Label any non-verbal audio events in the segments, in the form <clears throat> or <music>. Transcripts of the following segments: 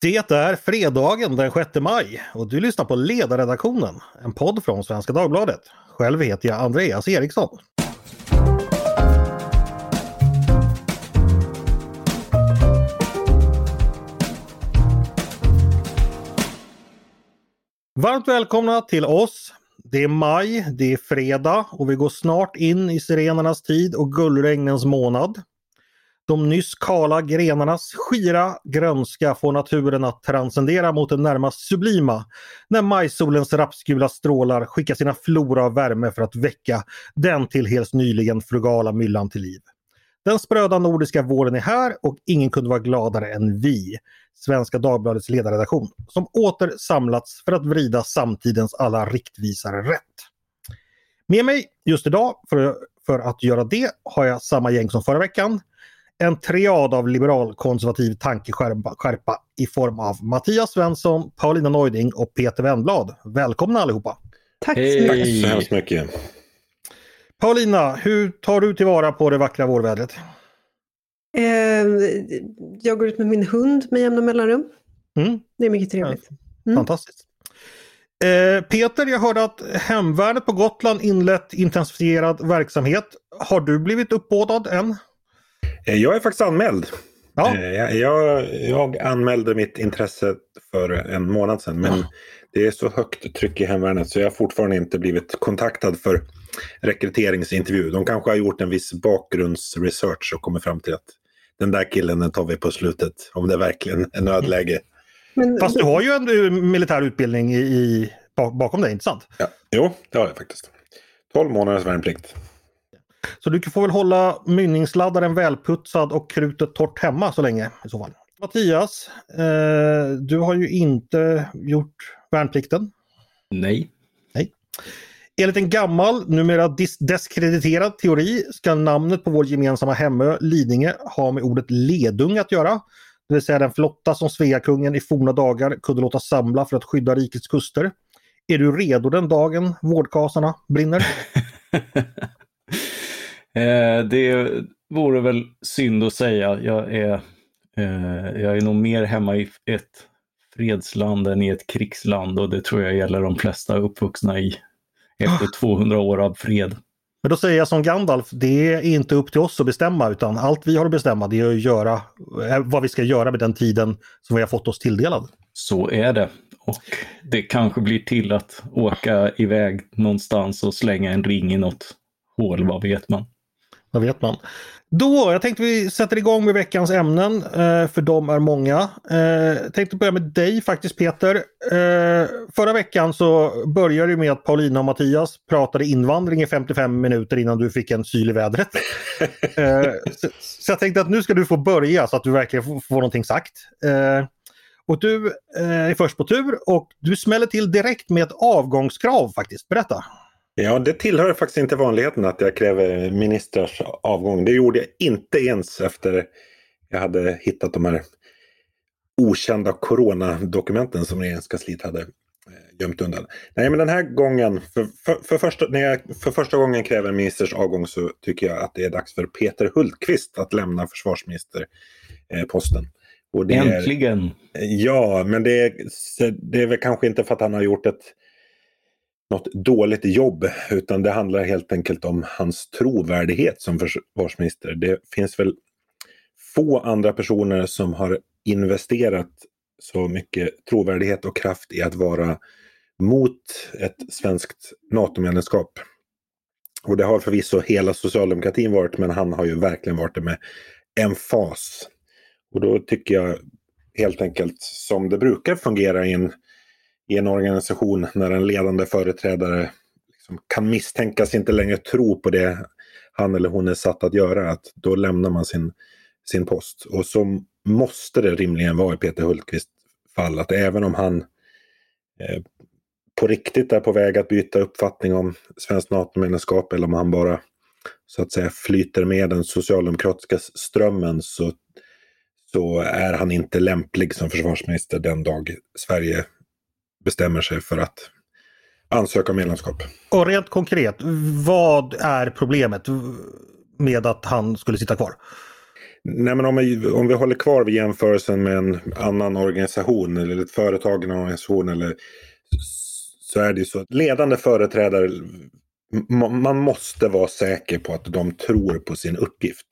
Det är fredagen den 6 maj och du lyssnar på Ledarredaktionen, en podd från Svenska Dagbladet. Själv heter jag Andreas Eriksson. Varmt välkomna till oss. Det är maj, det är fredag och vi går snart in i sirenernas tid och gullregnens månad. De nyss kala grenarnas skira grönska får naturen att transcendera mot det närmast sublima när majsolens rapsgula strålar skickar sina flora av värme för att väcka den till helt nyligen frugala myllan till liv. Den spröda nordiska våren är här och ingen kunde vara gladare än vi, Svenska Dagbladets ledarredaktion, som åter samlats för att vrida samtidens alla riktvisare rätt. Med mig just idag för, för att göra det har jag samma gäng som förra veckan en triad av liberal-konservativ tankeskärpa i form av Mattias Svensson, Paulina Neuding och Peter Wennblad. Välkomna allihopa! Tack så mycket! Tack så hemskt mycket! Paulina, hur tar du tillvara på det vackra vårvädret? Eh, jag går ut med min hund med jämna mellanrum. Mm. Det är mycket trevligt. Mm. Fantastiskt. Eh, Peter, jag hörde att Hemvärnet på Gotland inlett intensifierad verksamhet. Har du blivit uppbådad än? Eh, jag är faktiskt anmäld. Ja. Eh, jag, jag, anmälde mitt intresse för en månad sedan men det är så högt tryck i hemvärnet så jag har fortfarande inte blivit kontaktad för rekryteringsintervju. De kanske har gjort en viss bakgrundsresearch och kommit fram till att den där killen den tar vi på slutet om det verkligen är nödläge. Men, Fast du har ju en militär utbildning i, i, bakom dig, inte sant? Ja. Jo, det har jag faktiskt. 12 månaders värnplikt. Så du får väl hålla mynningsladdaren välputsad och krutet torrt hemma så länge i så fall. Mattias, eh, du har ju inte gjort värnplikten. Nej. Nej. Enligt en gammal, numera deskrediterad teori ska namnet på vår gemensamma hemö Lidingö ha med ordet ledung att göra. Det vill säga den flotta som Sveakungen i forna dagar kunde låta samla för att skydda rikets kuster. Är du redo den dagen vårdkasarna brinner? <laughs> Eh, det vore väl synd att säga. Jag är, eh, jag är nog mer hemma i ett fredsland än i ett krigsland och det tror jag gäller de flesta uppvuxna i efter 200 år av fred. Men då säger jag som Gandalf, det är inte upp till oss att bestämma utan allt vi har att bestämma det är att göra eh, vad vi ska göra med den tiden som vi har fått oss tilldelad. Så är det. Och det kanske blir till att åka iväg någonstans och slänga en ring i något hål, vad vet man? Vad vet man. Då, jag tänkte vi sätter igång med veckans ämnen, eh, för de är många. Jag eh, tänkte börja med dig faktiskt Peter. Eh, förra veckan så började det med att Paulina och Mattias pratade invandring i 55 minuter innan du fick en syl i vädret. <laughs> så jag tänkte att nu ska du få börja så att du verkligen får någonting sagt. Och du är först på tur och du smäller till direkt med ett avgångskrav faktiskt. Berätta! Ja, det tillhör faktiskt inte vanligheten att jag kräver ministrars avgång. Det gjorde jag inte ens efter jag hade hittat de här okända coronadokumenten som regeringskansliet hade eh, gömt undan. Nej, men den här gången, för, för, för, första, när jag för första gången kräver ministers avgång så tycker jag att det är dags för Peter Hultqvist att lämna försvarsministerposten. Äntligen! Är, ja, men det är, det är väl kanske inte för att han har gjort ett något dåligt jobb utan det handlar helt enkelt om hans trovärdighet som försvarsminister. Det finns väl få andra personer som har investerat så mycket trovärdighet och kraft i att vara mot ett svenskt NATO-medlemskap. Och det har förvisso hela socialdemokratin varit men han har ju verkligen varit det med en fas. Och då tycker jag helt enkelt som det brukar fungera i en i en organisation när en ledande företrädare liksom kan misstänkas inte längre tro på det han eller hon är satt att göra, att då lämnar man sin, sin post. Och så måste det rimligen vara i Peter Hultqvists fall, att även om han eh, på riktigt är på väg att byta uppfattning om svenskt NATO-medlemskap eller om han bara så att säga flyter med den socialdemokratiska strömmen så, så är han inte lämplig som försvarsminister den dag Sverige bestämmer sig för att ansöka om medlemskap. Och rent konkret, vad är problemet med att han skulle sitta kvar? Nej, men om, vi, om vi håller kvar vid jämförelsen med en annan organisation eller ett företag, en organisation eller så är det ju så att ledande företrädare, man måste vara säker på att de tror på sin uppgift.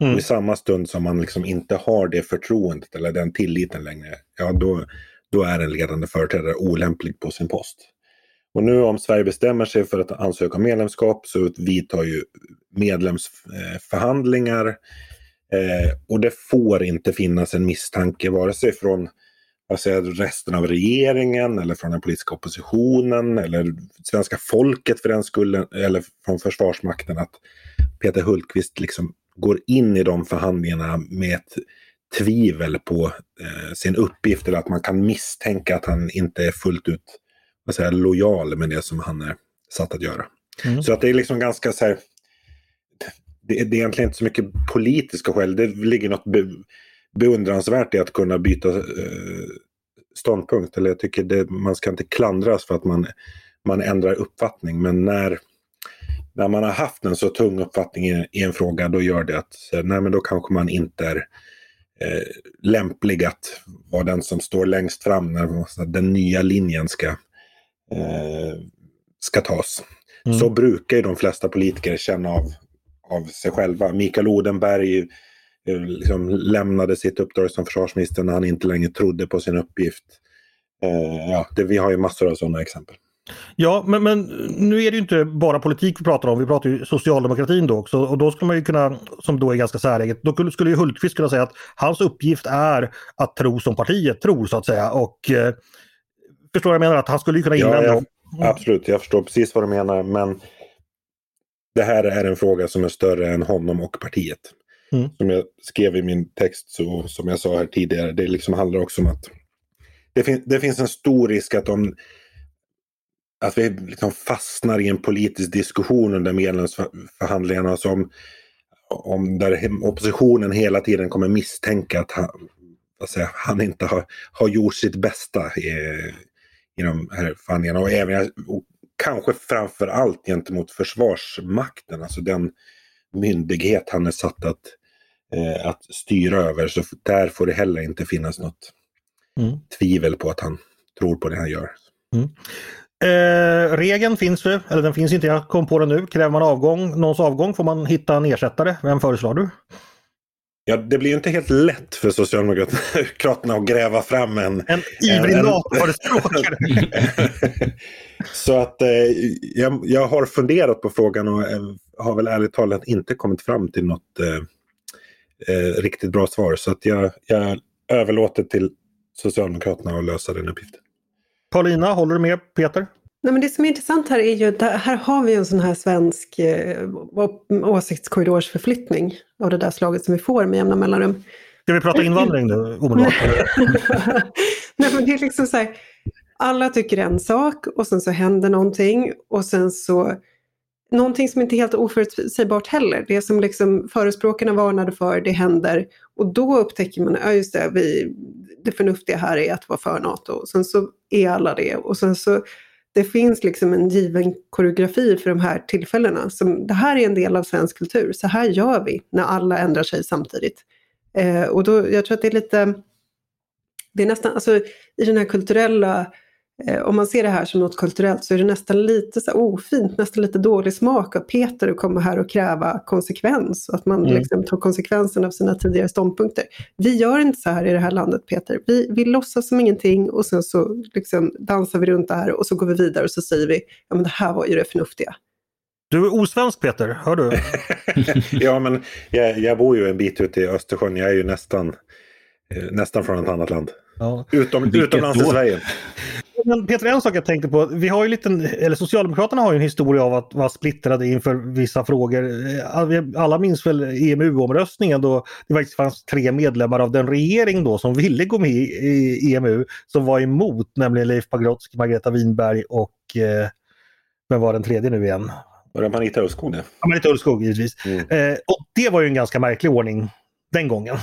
Mm. Och I samma stund som man liksom inte har det förtroendet eller den tilliten längre, ja då, då är en ledande företrädare olämplig på sin post. Och nu om Sverige bestämmer sig för att ansöka om medlemskap så vidtar ju medlemsförhandlingar. Eh, eh, och det får inte finnas en misstanke vare sig från säger, resten av regeringen eller från den politiska oppositionen eller svenska folket för den skullen eller från Försvarsmakten att Peter Hultqvist liksom går in i de förhandlingarna med ett tvivel på eh, sin uppgift eller att man kan misstänka att han inte är fullt ut vad säger, lojal med det som han är satt att göra. Mm. Så att det är liksom ganska så här, det, det, är egentligen inte så mycket politiska skäl. Det ligger något be, beundransvärt i att kunna byta eh, ståndpunkt. Eller jag tycker det, man ska inte klandras för att man, man ändrar uppfattning. Men när, när man har haft en så tung uppfattning i, i en fråga, då gör det att nej, men då kanske man inte är eh, lämplig att vara den som står längst fram när den nya linjen ska, eh, ska tas. Mm. Så brukar ju de flesta politiker känna av, av sig själva. Mikael Odenberg eh, liksom lämnade sitt uppdrag som försvarsminister när han inte längre trodde på sin uppgift. Eh, ja, det, vi har ju massor av sådana exempel. Ja, men, men nu är det ju inte bara politik vi pratar om, vi pratar ju socialdemokratin då också och då skulle man ju kunna, som då är ganska säreget, då skulle ju Hultqvist kunna säga att hans uppgift är att tro som partiet tror så att säga och eh, förstår jag menar att han skulle ju kunna invända. Ja, ja, absolut, jag förstår precis vad du menar men det här är en fråga som är större än honom och partiet. Mm. Som jag skrev i min text, så, som jag sa här tidigare, det liksom handlar också om att det, fin det finns en stor risk att om att vi liksom fastnar i en politisk diskussion under medlemsförhandlingarna som om där oppositionen hela tiden kommer misstänka att han, säga, han inte har, har gjort sitt bästa i, i de här förhandlingarna. Och, även, och kanske framför allt gentemot Försvarsmakten, alltså den myndighet han är satt att, eh, att styra över. Så där får det heller inte finnas något mm. tvivel på att han tror på det han gör. Mm. Eh, regeln finns ju, eller den finns inte, jag kom på den nu. Kräver man avgång, någons avgång får man hitta en ersättare. Vem föreslår du? Ja, det blir inte helt lätt för Socialdemokraterna att gräva fram en... En ivrig NATO-förespråkare. <laughs> Så att eh, jag, jag, har funderat på frågan och eh, har väl ärligt talat inte kommit fram till något eh, eh, riktigt bra svar. Så att jag, jag överlåter till Socialdemokraterna att lösa den uppgiften. Paulina, håller du med Peter? Nej, men det som är intressant här är ju att här har vi en sån här svensk eh, åsiktskorridorsförflyttning av det där slaget som vi får med jämna mellanrum. Ska vi prata invandring nu omedelbart? <laughs> Nej, men det är liksom så här, alla tycker en sak och sen så händer någonting och sen så någonting som inte är helt oförutsägbart heller. Det som liksom förespråkarna varnade för, det händer. Och då upptäcker man, ja just det, vi, det förnuftiga här är att vara för NATO. Och sen så är alla det. Och sen så, det finns liksom en given koreografi för de här tillfällena. Som, det här är en del av svensk kultur, så här gör vi när alla ändrar sig samtidigt. Eh, och då, jag tror att det är lite, det är nästan, alltså i den här kulturella Eh, om man ser det här som något kulturellt så är det nästan lite så ofint, nästan lite dålig smak av Peter att komma här och kräva konsekvens. Att man mm. liksom tar konsekvensen av sina tidigare ståndpunkter. Vi gör inte så här i det här landet Peter. Vi, vi låtsas som ingenting och sen så liksom dansar vi runt det här och så går vi vidare och så säger vi ja men det här var ju det förnuftiga. Du är osvensk Peter, hör du? <laughs> ja men jag, jag bor ju en bit ute i Östersjön. Jag är ju nästan, eh, nästan från ett annat land. Ja. Utom, utomlands i Sverige. Men Peter, en sak jag tänkte på. Vi har ju liten, eller Socialdemokraterna har ju en historia av att vara splittrade inför vissa frågor. Alla minns väl EMU-omröstningen då det faktiskt fanns tre medlemmar av den regering då som ville gå med i EMU som var emot, nämligen Leif Pagrotsky, Margareta Winberg och eh, vem var den tredje nu igen? Var det Marita Ulvskog? Ja, Marita Ulvskog givetvis. Mm. Eh, och det var ju en ganska märklig ordning den gången.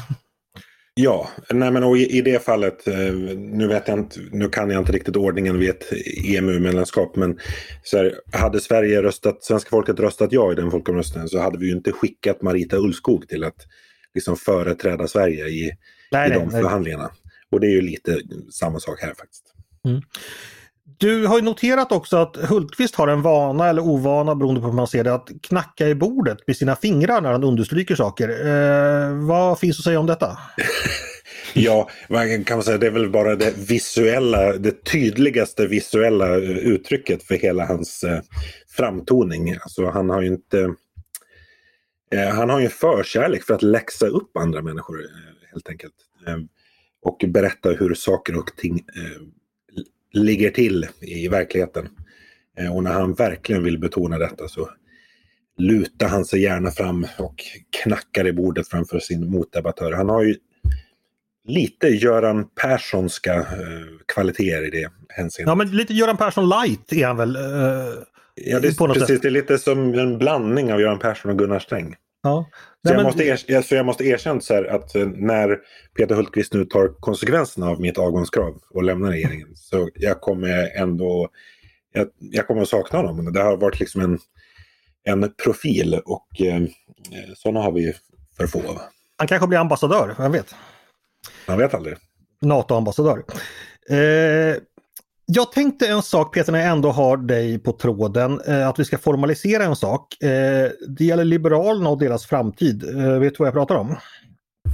Ja, nej men och i, i, det fallet, eh, nu, vet jag inte, nu kan jag inte riktigt ordningen vid ett EMU-medlemskap, men så här, hade Sverige röstat, svenska folket röstat ja i den folkomröstningen så hade vi ju inte skickat Marita Ulvskog till att liksom företräda Sverige i, Nej, i nej, de nej. förhandlingarna. Och det är ju lite samma sak här faktiskt. Du har ju noterat också att Hultqvist har en vana eller ovana beroende på hur man ser det att knacka i bordet med sina fingrar när han understryker saker. Eh, vad finns att säga om detta? <laughs> Ja, man kan säga det är väl bara det visuella, det tydligaste visuella uttrycket för hela hans eh, framtoning. Alltså han har ju inte... Eh, han har ju en förkärlek för att läxa upp andra människor eh, helt enkelt. Eh, och berätta hur saker och ting eh, ligger till i verkligheten. Eh, och när han verkligen vill betona detta så lutar han sig gärna fram och knackar i bordet framför sin motdebattör. Han har ju lite Göran Perssonska eh, kvaliteter i det hänseendet. Ja men lite Göran Persson light är han väl? Eh, Ja, det, är, precis, sätt. det är lite som en blandning av Göran Persson och Gunnar Sträng. Ja. Så, Nej, jag, men- måste er, så jag måste erkänna så att eh, när Peter Hultqvist nu tar konsekvenserna av mitt avgångskrav och lämnar regeringen så jag kommer ändå jag, jag kommer att sakna honom. Det har varit liksom en, en profil och eh, sådana har vi för få av. Han kanske blir ambassadör, vem vet? Man vet aldrig. NATO-ambassadör. Eh, jag tänkte en sak Peter när jag ändå har dig på tråden, eh, att vi ska formalisera en sak. Eh, det gäller Liberalerna och deras framtid. Eh, vet du vad jag pratar om?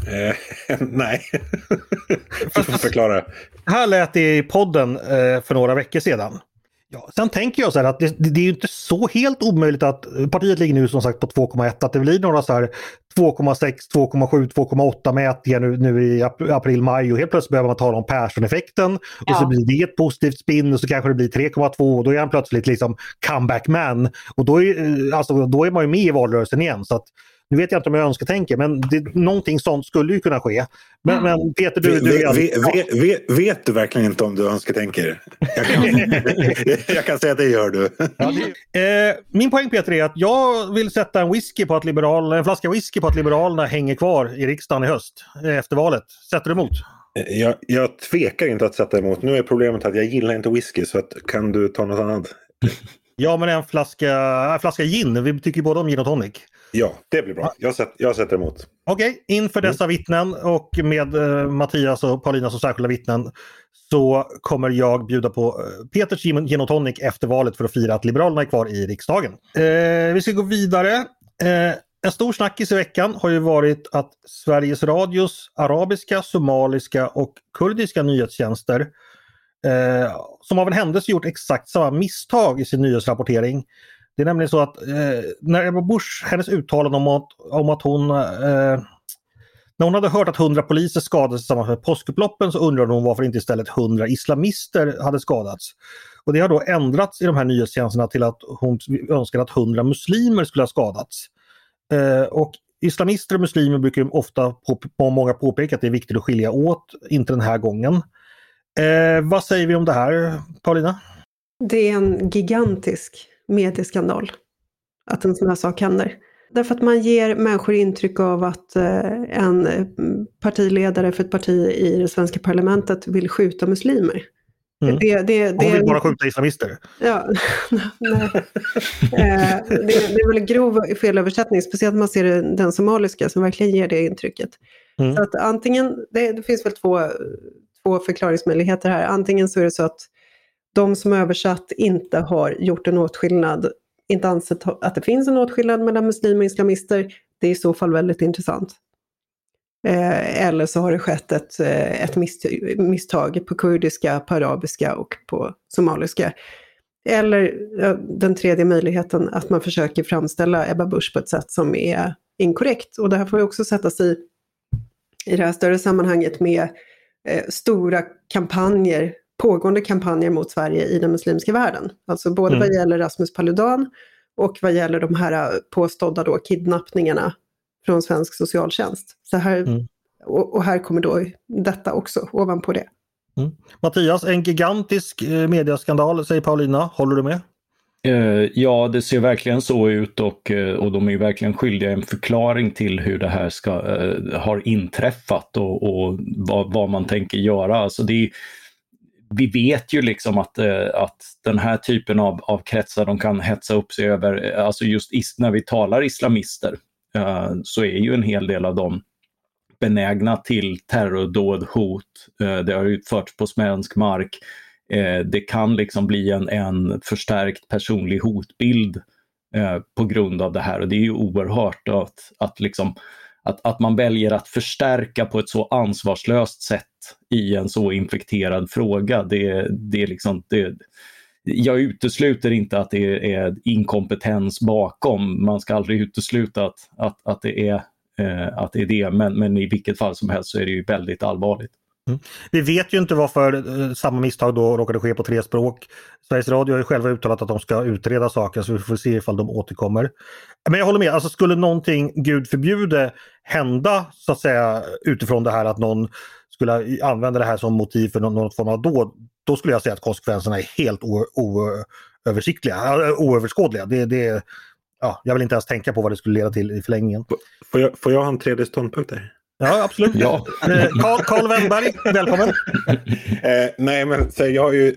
Eh, <laughs> nej. Du får förklara. Här lät det i podden för några veckor sedan. Ja, sen tänker jag så här att det, det är ju inte så helt omöjligt att partiet ligger nu som sagt på 2,1 att det blir några så här 2,6, 2,7, 2,8 mätningar nu, nu i ap- april, maj och helt plötsligt behöver man tala om Persson-effekten och så Ja. blir det ett positivt spinn och så kanske det blir 3,2 och då är han plötsligt liksom comeback man och då är, eh, alltså, då är man ju med i valrörelsen igen. Så att, nu vet jag inte om jag önsketänker men det, någonting sånt skulle ju kunna ske. Men, men Peter, du... du Vet, vet, vet, vet du verkligen inte om du önsketänker? Jag kan, <laughs> jag kan säga att det gör du. Ja, det, eh, min poäng Peter är att jag vill sätta en, whisky på att liberal, en flaska whisky på att Liberalerna hänger kvar i riksdagen i höst eh, efter valet. Sätter du emot? Jag, jag tvekar inte att sätta emot. Nu är problemet att jag gillar inte whisky så att, kan du ta något annat? Ja men en flaska, en flaska gin. Vi tycker ju båda om gin och tonic. Ja, det blir bra. Jag, sätt, jag sätter emot. Okej, inför dessa vittnen och med eh, Mattias och Paulina som särskilda vittnen så kommer jag bjuda på eh, Peters gin gin och tonic efter valet för att fira att Liberalerna är kvar i riksdagen. Eh, vi ska gå vidare. Eh, en stor snackis i veckan har ju varit att Sveriges Radios arabiska, somaliska och kurdiska nyhetstjänster eh, som av en händelse gjort exakt samma misstag i sin nyhetsrapportering. Det är nämligen så att eh, när Ebba Busch, hennes uttalande om att, om att hon eh, när hon hade hört att 100 poliser skadades i samband med påskupploppen så undrade hon varför inte istället 100 islamister hade skadats. Och det har då ändrats i de här nyhetstjänsterna till att hon önskar att 100 muslimer skulle ha skadats. Eh, och islamister och muslimer brukar ofta, på, på många påpeka att det är viktigt att skilja åt, inte den här gången. Eh, vad säger vi om det här, Paulina? Det är en gigantisk medieskandal att en sån här sak händer. Därför att man ger människor intryck av att eh, en partiledare för ett parti i det svenska parlamentet vill skjuta muslimer. Mm. Det, det, det, Hon vill bara skjuta islamister. Ja, <laughs> nej. Eh, det, det är väl en grov felöversättning, speciellt om man ser den somaliska som verkligen ger det intrycket. Mm. Så att antingen, det, det finns väl två, två förklaringsmöjligheter här. Antingen så är det så att de som översatt inte har gjort en åtskillnad, inte ansett att det finns en åtskillnad mellan muslimer och islamister. Det är i så fall väldigt intressant. Eh, eller så har det skett ett, eh, ett misstag på kurdiska, på arabiska och på somaliska. Eller den tredje möjligheten att man försöker framställa Ebba Busch på ett sätt som är inkorrekt. Och det här får ju också sättas i, i det här större sammanhanget med eh, stora kampanjer, pågående kampanjer mot Sverige i den muslimska världen. Alltså både Mm. vad gäller Rasmus Paludan och vad gäller de här eh, påstådda då kidnappningarna från svensk socialtjänst. Så här, Mm. och, och här kommer då detta också ovanpå det. Mattias, en gigantisk eh, mediaskandal säger Paulina. Håller du med? Eh, Ja, det ser verkligen så ut och, och de är verkligen skyldiga en förklaring till hur det här ska, har inträffat och, och vad, vad man tänker göra. Alltså det är, vi vet ju liksom att, eh, att den här typen av, av kretsar de kan hetsa upp sig över, eh, alltså just is, när vi talar islamister, eh, så är ju en hel del av dem benägna till terrordåd, hot. Eh, det har utförts på svensk mark. Eh, det kan liksom bli en, en förstärkt personlig hotbild eh, på grund av det här och det är ju oerhört att, att, liksom, att, att man väljer att förstärka på ett så ansvarslöst sätt i en så infekterad fråga. Det, det är liksom, det, jag utesluter inte att det är inkompetens bakom. Man ska aldrig utesluta att, att, att, det, är, eh, att det är det, men, men i vilket fall som helst så är det ju väldigt allvarligt. Mm. Vi vet ju inte varför eh, samma misstag då råkade ske på tre språk. Sveriges Radio har ju själva uttalat att de ska utreda saken så vi får se ifall de återkommer. Men jag håller med, alltså skulle någonting, gud förbjude, hända så att säga utifrån det här att någon skulle använda det här som motiv för någon, någon form av dåd, då skulle jag säga att konsekvenserna är helt oöversiktliga, eh, oöverskådliga. Det, det, ja, jag vill inte ens tänka på vad det skulle leda till i förlängningen. Får jag, får jag ha en tredje ståndpunkt där? Ja, absolut. Ja. Eh, Karl Wennberg, välkommen! <laughs> eh, nej, men så jag har ju...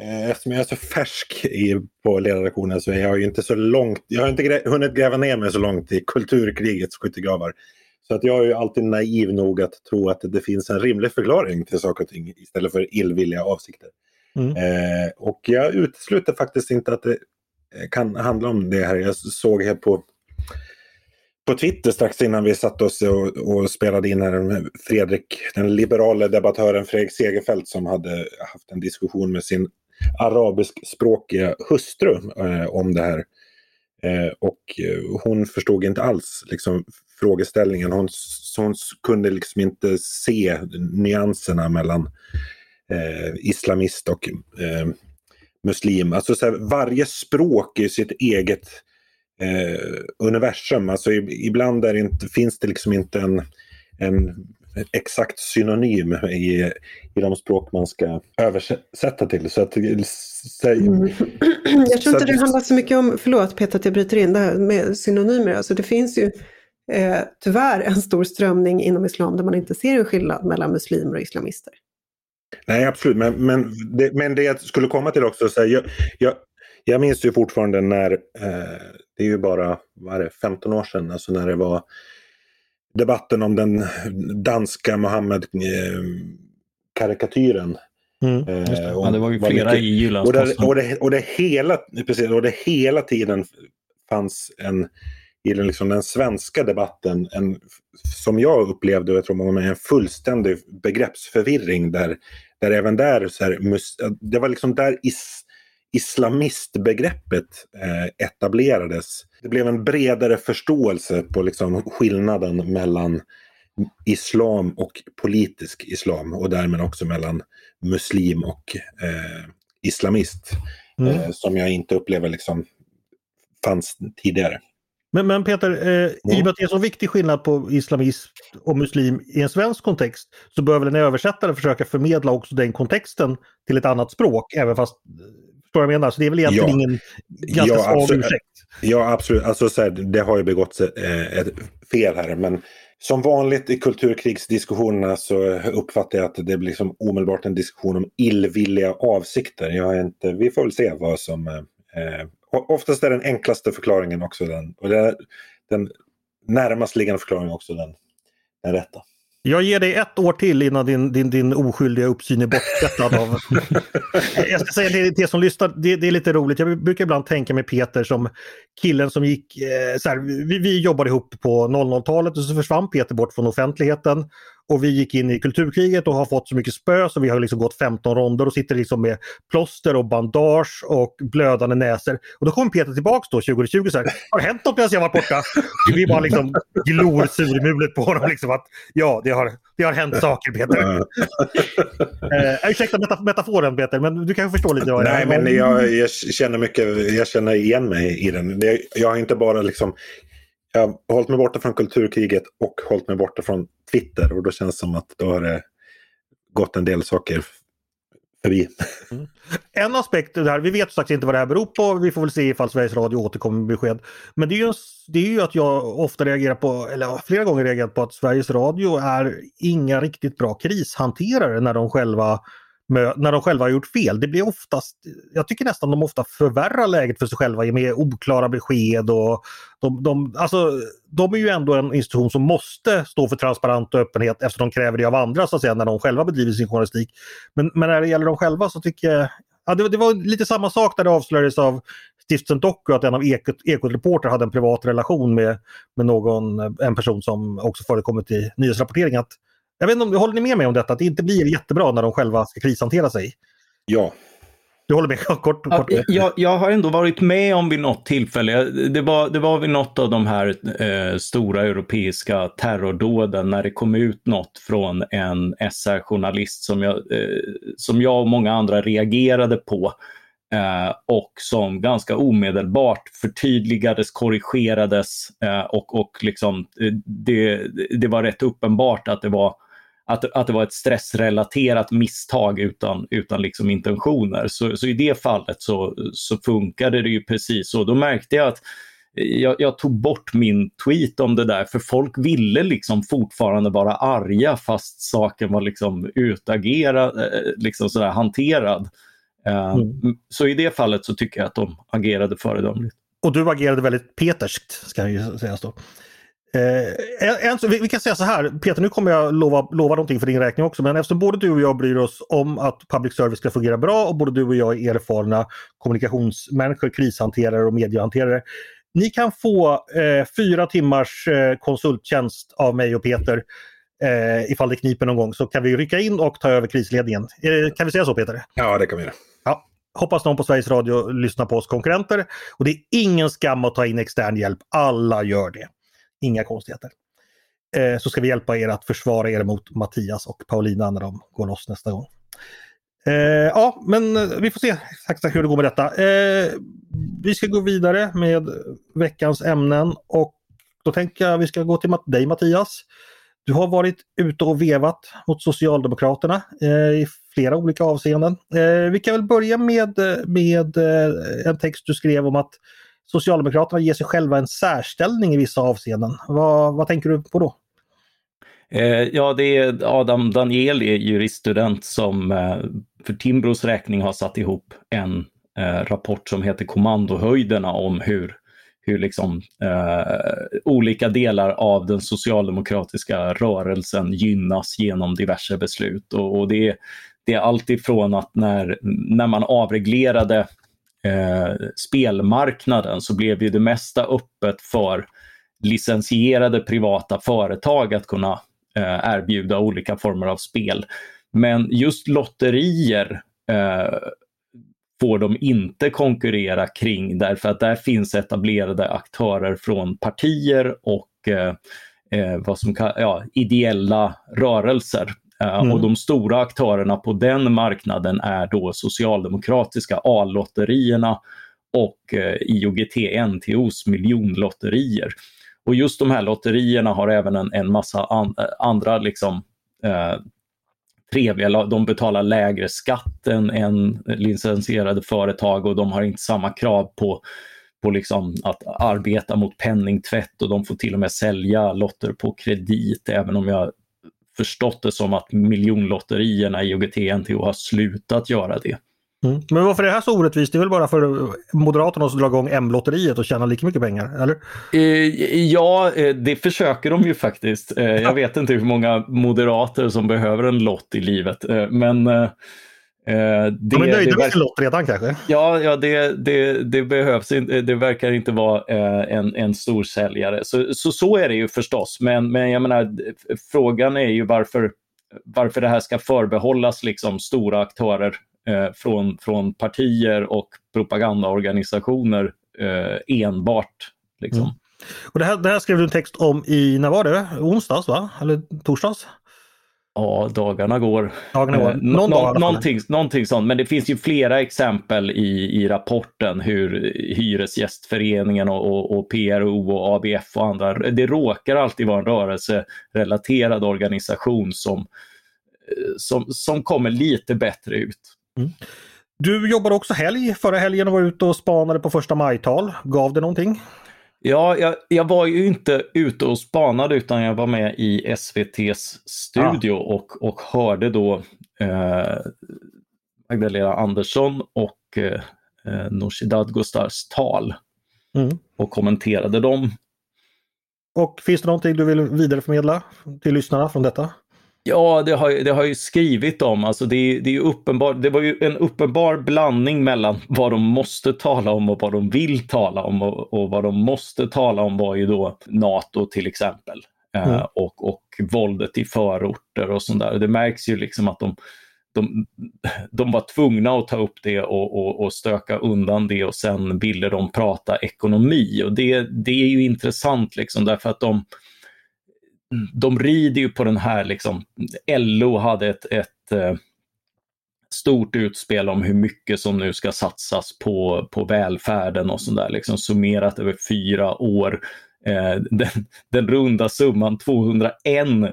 Eh, eftersom jag är så färsk i, på ledarredaktionen så är jag ju inte så långt... Jag har inte grä, hunnit gräva ner mig så långt i kulturkrigets skyttegravar. Så att jag är ju alltid naiv nog att tro att det finns en rimlig förklaring till saker och ting istället för illvilliga avsikter. Mm. Eh, och jag utesluter faktiskt inte att det kan handla om det här. Jag såg här på på Twitter strax innan vi satte oss och, och spelade in här Fredrik, den liberala debattören Fredrik Segerfeldt som hade haft en diskussion med sin arabiskspråkiga hustru eh, om det här. Eh, och eh, hon förstod inte alls liksom, frågeställningen. Hon, hon kunde liksom inte se nyanserna mellan eh, islamist och eh, muslim. Alltså så här, varje språk är sitt eget eh, universum. Alltså ibland är det inte, finns det liksom inte en, en exakt synonym i, i de språk man ska översätta till. Så att, så, mm. <clears throat> Jag tror inte det handlar så mycket om, förlåt Peter att jag bryter in, det här med synonymer. Alltså det finns ju eh, tyvärr en stor strömning inom islam där man inte ser en skillnad mellan muslimer och islamister. Nej, absolut. Men, men, det, men det jag skulle komma till också, så här, jag, jag, jag minns ju fortfarande när, eh, det är ju bara vad det, 15 år sedan, alltså när det var debatten om den danska Mohammed-karikatyren. Eh, mm, eh, det. Ja, det var ju flera mycket, i Jyllandsposten. Och, och, det, och, det hela, precis, och det hela tiden fanns en, i den, liksom, den svenska debatten, en, som jag upplevde, och jag tror många med en fullständig begreppsförvirring där, där även där, så här, det var liksom där is, islamistbegreppet eh, etablerades. Det blev en bredare förståelse på liksom skillnaden mellan islam och politisk islam och därmed också mellan muslim och eh, islamist. Mm. Eh, som jag inte upplever liksom fanns tidigare. Men, men Peter, eh, ja. i och med att det är så viktig skillnad på islamism och muslim i en svensk kontext så bör väl en översättare försöka förmedla också den kontexten till ett annat språk, även fast Förstår jag menar? Så det är väl egentligen ja. ingen ganska ja, svag ursäkt. Ja, absolut. Alltså, så här, det har ju begåtts eh, ett fel här. Men som vanligt i kulturkrigsdiskussionerna så uppfattar jag att det blir liksom omedelbart en diskussion om illvilliga avsikter. Jag är inte, vi får väl se vad som... Eh, oftast är den enklaste förklaringen också den. Och det, den närmast liggande förklaringen också den, den rätta. Jag ger dig ett år till innan din, din, din oskyldiga uppsyn är borttvättad av... <laughs> jag ska säga det, det som lyssnar, det, det, är lite roligt. Jag brukar ibland tänka med Peter som killen som gick... Eh, så här, vi, vi jobbade ihop på 00-talet och så försvann Peter bort från offentligheten. Och vi gick in i kulturkriget och har fått så mycket spö så vi har liksom gått 15 ronder och sitter liksom med plåster och bandage och blödande näsor. Och då kommer Peter tillbaks då 2020 så här, har det hänt något medan jag varit borta? Vi bara liksom glor surmulet på honom liksom att ja, det har, det har hänt saker Peter. <laughs> eh, ursäkta metaf metaforen Peter, men du kan förstå lite vad jag Nej, men jag, jag, känner mycket, jag känner igen mig i den. Jag har inte bara liksom jag har hållit mig borta från kulturkriget och hållit mig borta från Twitter. Och då känns det som att då har det gått en del saker förbi. Mm. En aspekt där, vi vet faktiskt inte vad det här beror på. Vi får väl se ifall Sveriges Radio återkommer med besked. Men det är ju, det är ju att jag ofta reagerar på, eller flera gånger reagerat på att Sveriges Radio är inga riktigt bra krishanterare när de själva när de själva har gjort fel. Det blir oftast, jag tycker nästan de ofta förvärrar läget för sig själva med oklara besked. Och de, de, alltså, de är ju ändå en institution som måste stå för transparent och öppenhet eftersom de kräver det av andra så att säga när de själva bedriver sin journalistik. Men, men när det gäller dem själva så tycker jag Ja, det, det var lite samma sak där det avslöjades av stiftelsen Doku att en av Ekot, Ekot hade en privat relation med, med någon, en person som också förekommit i nyhetsrapportering. Att, jag vet inte om, håller ni med mig om detta? Att det inte blir jättebra när de själva ska krishantera sig? Ja. Du håller med? <laughs> Kort, kort. Ja, jag, jag, har ändå varit med om vid något tillfälle. Det var, det var vid något av de här eh, stora europeiska terrordåden när det kom ut något från en SR-journalist som jag, eh, som jag och många andra reagerade på. Eh, och som ganska omedelbart förtydligades, korrigerades eh, och, och liksom, eh, det, det var rätt uppenbart att det var att, att det var ett stressrelaterat misstag utan, utan liksom intentioner. Så, så i det fallet så, så funkade det ju precis så. Då märkte jag att jag, jag, tog bort min tweet om det där för folk ville liksom fortfarande vara arga fast saken var liksom utagerad, liksom sådär hanterad. Eh, mm. Så i det fallet så tycker jag att de agerade föredömligt. Och du agerade väldigt peterskt, ska ju sägas då. Eh, en, vi, vi, kan säga så här, Peter, nu kommer jag lova, lova någonting för din räkning också, men eftersom både du och jag bryr oss om att public service ska fungera bra och både du och jag är erfarna kommunikationsmänniskor, krishanterare och mediehanterare. Ni kan få eh, fyra timmars eh, konsulttjänst av mig och Peter eh, ifall det kniper någon gång så kan vi rycka in och ta över krisledningen. Eh, kan vi säga så Peter? Ja, det kan vi göra. Ja. Hoppas någon på Sveriges Radio lyssnar på oss konkurrenter. Och det är ingen skam att ta in extern hjälp. Alla gör det. Inga konstigheter. Eh, så ska vi hjälpa er att försvara er mot Mattias och Paulina när de går loss nästa gång. Eh, ja, men eh, vi får se exakt hur det går med detta. Eh, vi ska gå vidare med veckans ämnen och då tänker jag att vi ska gå till dig Mattias. Du har varit ute och vevat mot Socialdemokraterna eh, i flera olika avseenden. Eh, vi kan väl börja med, eh, med eh, en text du skrev om att Socialdemokraterna ger sig själva en särställning i vissa avseenden. Vad, vad tänker du på då? Eh, ja, det är Adam Danieli, juriststudent som eh, för Timbros räkning har satt ihop en eh, rapport som heter Kommandohöjderna om hur hur liksom, eh, olika delar av den socialdemokratiska rörelsen gynnas genom diverse beslut. Och, och det, det är alltifrån att när, när man avreglerade eh, spelmarknaden så blev ju det mesta öppet för licensierade privata företag att kunna eh, erbjuda olika former av spel. Men just lotterier eh, får de inte konkurrera kring därför att där finns etablerade aktörer från partier och eh, eh vad som kan, ja, ideella rörelser. Eh, mm. Och de stora aktörerna på den marknaden är då socialdemokratiska A-lotterierna och eh, IOGT NTOs miljonlotterier. Och just de här lotterierna har även en, en massa an, andra liksom, eh, trevliga, de betalar lägre skatt än, än licensierade företag och de har inte samma krav på, på liksom att arbeta mot penningtvätt och de får till och med sälja lotter på kredit även om jag förstått det som att miljonlotterierna i OGT-NTO har slutat göra det. Mm. Men varför är det här så orättvist? Det är väl bara för Moderaterna att dra igång M-lotteriet och tjäna lika mycket pengar, eller? Eh, ja, eh, det försöker de ju faktiskt. Eh, jag vet inte hur många moderater som behöver en lott i livet, men eh, det, de är nöjda med sin lott redan kanske? Ja, ja det, det, det, behövs. Det verkar inte vara eh, en, en stor säljare. Så, så, så är det ju förstås. Men, men jag menar, frågan är ju varför, varför det här ska förbehållas liksom stora aktörer eh, från, från partier och propagandaorganisationer eh, enbart. Liksom. Mm. Och det här, det här skrev du en text om i, när var det? Onsdags va? Eller torsdags? Ja, dagarna går. Dagarna går. Eh, Någon Nå någonting, någonting sånt. Men det finns ju flera exempel i, i rapporten hur Hyresgästföreningen och, och, och, PRO och ABF och andra, det råkar alltid vara en rörelserelaterad organisation som, eh, som, som kommer lite bättre ut. Mm. Du jobbade också helg förra helgen och var ute och spanade på första majtal. Gav det någonting? Ja, jag, jag, var ju inte ute och spanade utan jag var med i SVTs studio ah. och, och hörde då eh, Magdalena Andersson och eh, Nooshi Dadgostars tal Mm. och kommenterade dem. Och finns det någonting du vill vidareförmedla till lyssnarna från detta? Ja, det har, det har ju skrivit om. Alltså det, det, är uppenbar, det var ju en uppenbar blandning mellan vad de måste tala om och vad de vill tala om. Och, och vad de måste tala om var ju då NATO till exempel. Mm. Eh, och, och våldet i förorter och sånt där. Det märks ju liksom att de, de, de var tvungna att ta upp det och, och, och stöka undan det och sen ville de prata ekonomi. Och det, det är ju intressant liksom därför att de, de rider ju på den här, liksom, LO hade ett, ett eh, stort utspel om hur mycket som nu ska satsas på, på välfärden och sådär, liksom summerat över fyra år. Eh, den, den runda summan 201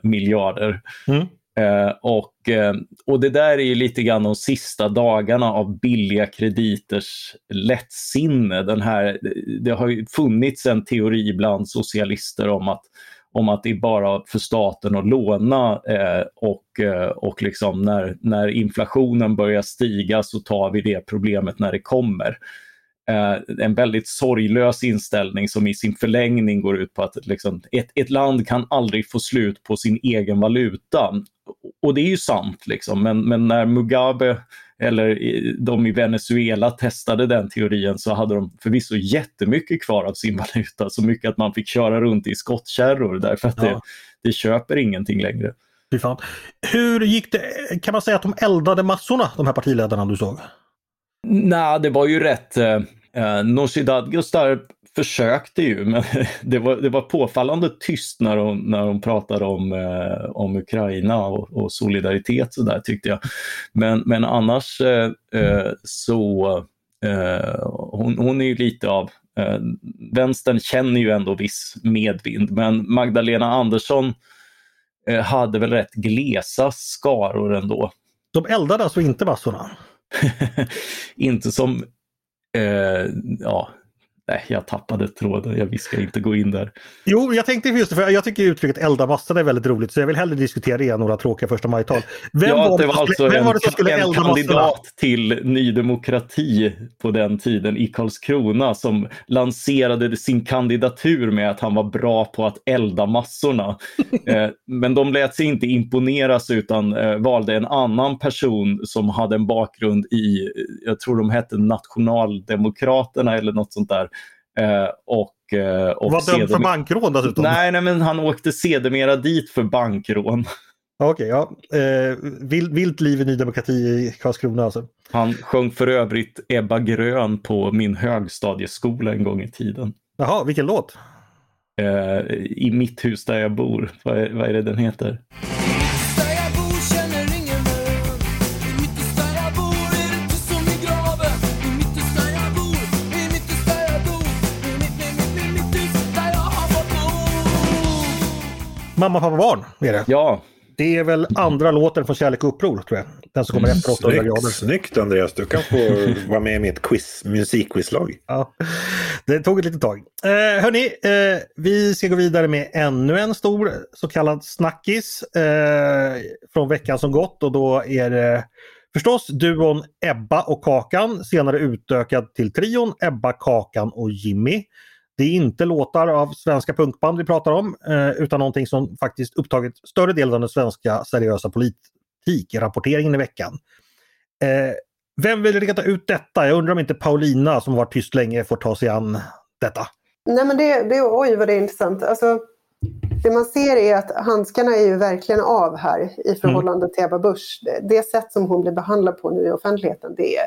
miljarder. Mm. Eh, och, eh, och det där är ju lite grann de sista dagarna av billiga krediters lättsinne. Den här, det har ju funnits en teori bland socialister om att om att det är bara för staten att låna eh, och, eh, och liksom när, när inflationen börjar stiga så tar vi det problemet när det kommer. Eh, en väldigt sorglös inställning som i sin förlängning går ut på att liksom, ett, ett land kan aldrig få slut på sin egen valuta. Och det är ju sant, liksom. men, men när Mugabe eller de i Venezuela testade den teorin så hade de förvisso jättemycket kvar av sin <laughs> valuta, så mycket att man fick köra runt i skottkärror därför att Ja. det, det köper ingenting längre. Fy fan. Hur gick det? Kan man säga att de eldade massorna, de här partiledarna du såg? Nej, det var ju rätt. Eh, eh, Nooshi Dadgostar försökte ju, men <laughs> det var, det var påfallande tyst när hon, när hon pratade om, eh, om Ukraina och, och solidaritet så där tyckte jag. Men, men annars eh, eh, så eh, hon, hon är ju lite av eh, Vänstern känner ju ändå viss medvind, men Magdalena Andersson eh, hade väl rätt glesa skaror ändå. De eldade alltså inte massorna? <laughs> inte som, eh, ja, nej jag tappade tråden, jag vi ska inte gå in där. Jo, jag tänkte just det, för jag tycker uttrycket elda massorna är väldigt roligt så jag vill hellre diskutera det än några tråkiga första maj-tal. Vem, ja, var, det var som alltså vem en, var det som skulle en elda massorna? kandidat till Ny Demokrati på den tiden i Karlskrona som lanserade sin kandidatur med att han var bra på att elda massorna. <laughs> eh, men de lät sig inte imponeras utan eh, valde en annan person som hade en bakgrund i, jag tror de hette Nationaldemokraterna eller något sånt där. Eh, och, eh, och var dömd för bankrån dessutom? Nej, nej, men han åkte sedermera dit för bankrån. Okej, ja. Eh, vilt, vilt liv i Ny Demokrati i Karlskrona alltså. Han sjöng för övrigt Ebba Grön på min högstadieskola en gång i tiden. Jaha, vilken låt? Eh, I mitt hus där jag bor. Vad är, vad är det den heter? Mamma, pappa, barn är det. Ja, Det är väl andra låten från Kärlek och uppror, tror jag. Den som kommer efter 800 grader. Snyggt, snyggt Andreas, du kan få <laughs> vara med i mitt quiz, musikquizlag. Ja, det tog ett litet tag. Eh, hörni, eh, vi ska gå vidare med ännu en stor så kallad snackis eh, från veckan som gått och då är det förstås duon Ebba och Kakan, senare utökad till trion Ebba, Kakan och Jimmy. Det är inte låtar av svenska punkband vi pratar om eh, utan någonting som faktiskt upptagit större delen av den svenska seriösa politikrapporteringen i veckan. Eh, vem vill reda ut detta? Jag undrar om inte Paulina som varit tyst länge får ta sig an detta. Nej men det, det, oj vad det är intressant. Alltså, det man ser är att handskarna är ju verkligen av här i förhållande till Ebba Busch. Det, det sätt som hon blir behandlad på nu i offentligheten, det är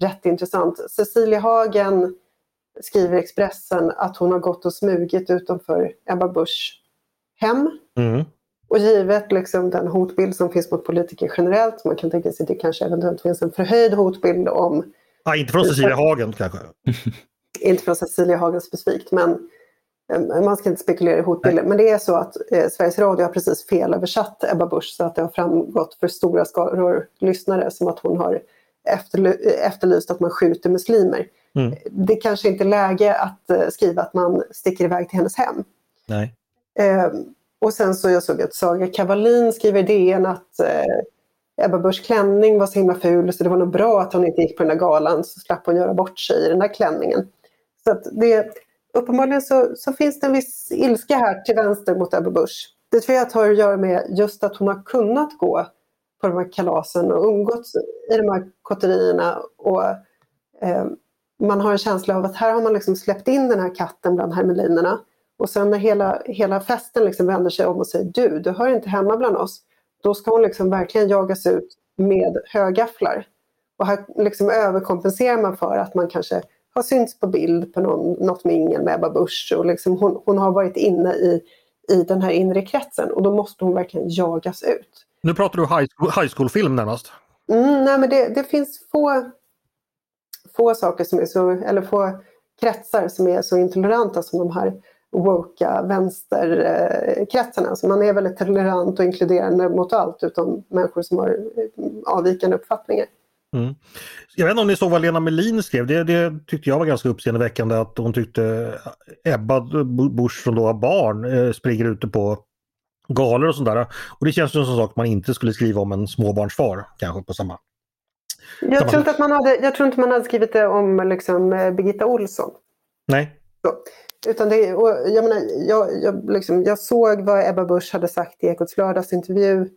rätt intressant. Cecilia Hagen skriver Expressen att hon har gått och smugit utanför Ebba Busch hem. Mm. Och givet liksom den hotbild som finns mot politiker generellt, man kan tänka sig att det kanske eventuellt finns en förhöjd hotbild om Ah, inte från Cecilia Hagen kanske. <laughs> inte från Cecilia Hagen specifikt, men eh, man ska inte spekulera i hotbilder. Men det är så att eh, Sveriges Radio har precis felöversatt Ebba Busch så att det har framgått för stora skaror lyssnare som att hon har efterly- efterlyst att man skjuter muslimer. Mm. Det kanske inte är läge att eh, skriva att man sticker iväg till hennes hem. Nej. Eh, och sen så jag såg att Saga Kavalin skriver i DN att eh, Ebba Buschs klänning var så himla ful så det var nog bra att hon inte gick på den där galan så slapp hon göra bort sig i den där klänningen. Så att det, uppenbarligen så, så finns det en viss ilska här till vänster mot Ebba Busch. Det tror jag har att göra med just att hon har kunnat gå på de här kalasen och umgåtts i de här kotterierna och eh, man har en känsla av att här har man liksom släppt in den här katten bland hermelinerna och sen när hela, hela festen liksom vänder sig om och säger du, du hör inte hemma bland oss, då ska hon liksom verkligen jagas ut med högafflar. Och här liksom överkompenserar man för att man kanske har synts på bild på någon, något mingel med Ebba Busch och liksom hon, hon har varit inne i, i den här inre kretsen och då måste hon verkligen jagas ut. Nu pratar du high high school-film närmast. Mm, nej men det, det finns få, få saker som är så, eller få kretsar som är så intoleranta som de här woka vänsterkretsarna. Eh, så man är väldigt tolerant och inkluderande mot allt utom människor som har eh, avvikande uppfattningar. Mm. Jag vet inte om ni såg vad Lena Melin skrev. Det, det tyckte jag var ganska uppseendeväckande att hon tyckte Ebba Busch som då har barn eh, springer ute på galor och sådär. Och det känns som en sak man inte skulle skriva om en småbarnsfar kanske på samma. Jag tror, inte att man hade, jag tror inte man hade skrivit det om liksom, eh, Birgitta Olsson. Nej. Så. Utan det, jag, menar, jag, jag, liksom, jag såg vad Ebba Busch hade sagt i Ekots lördagsintervju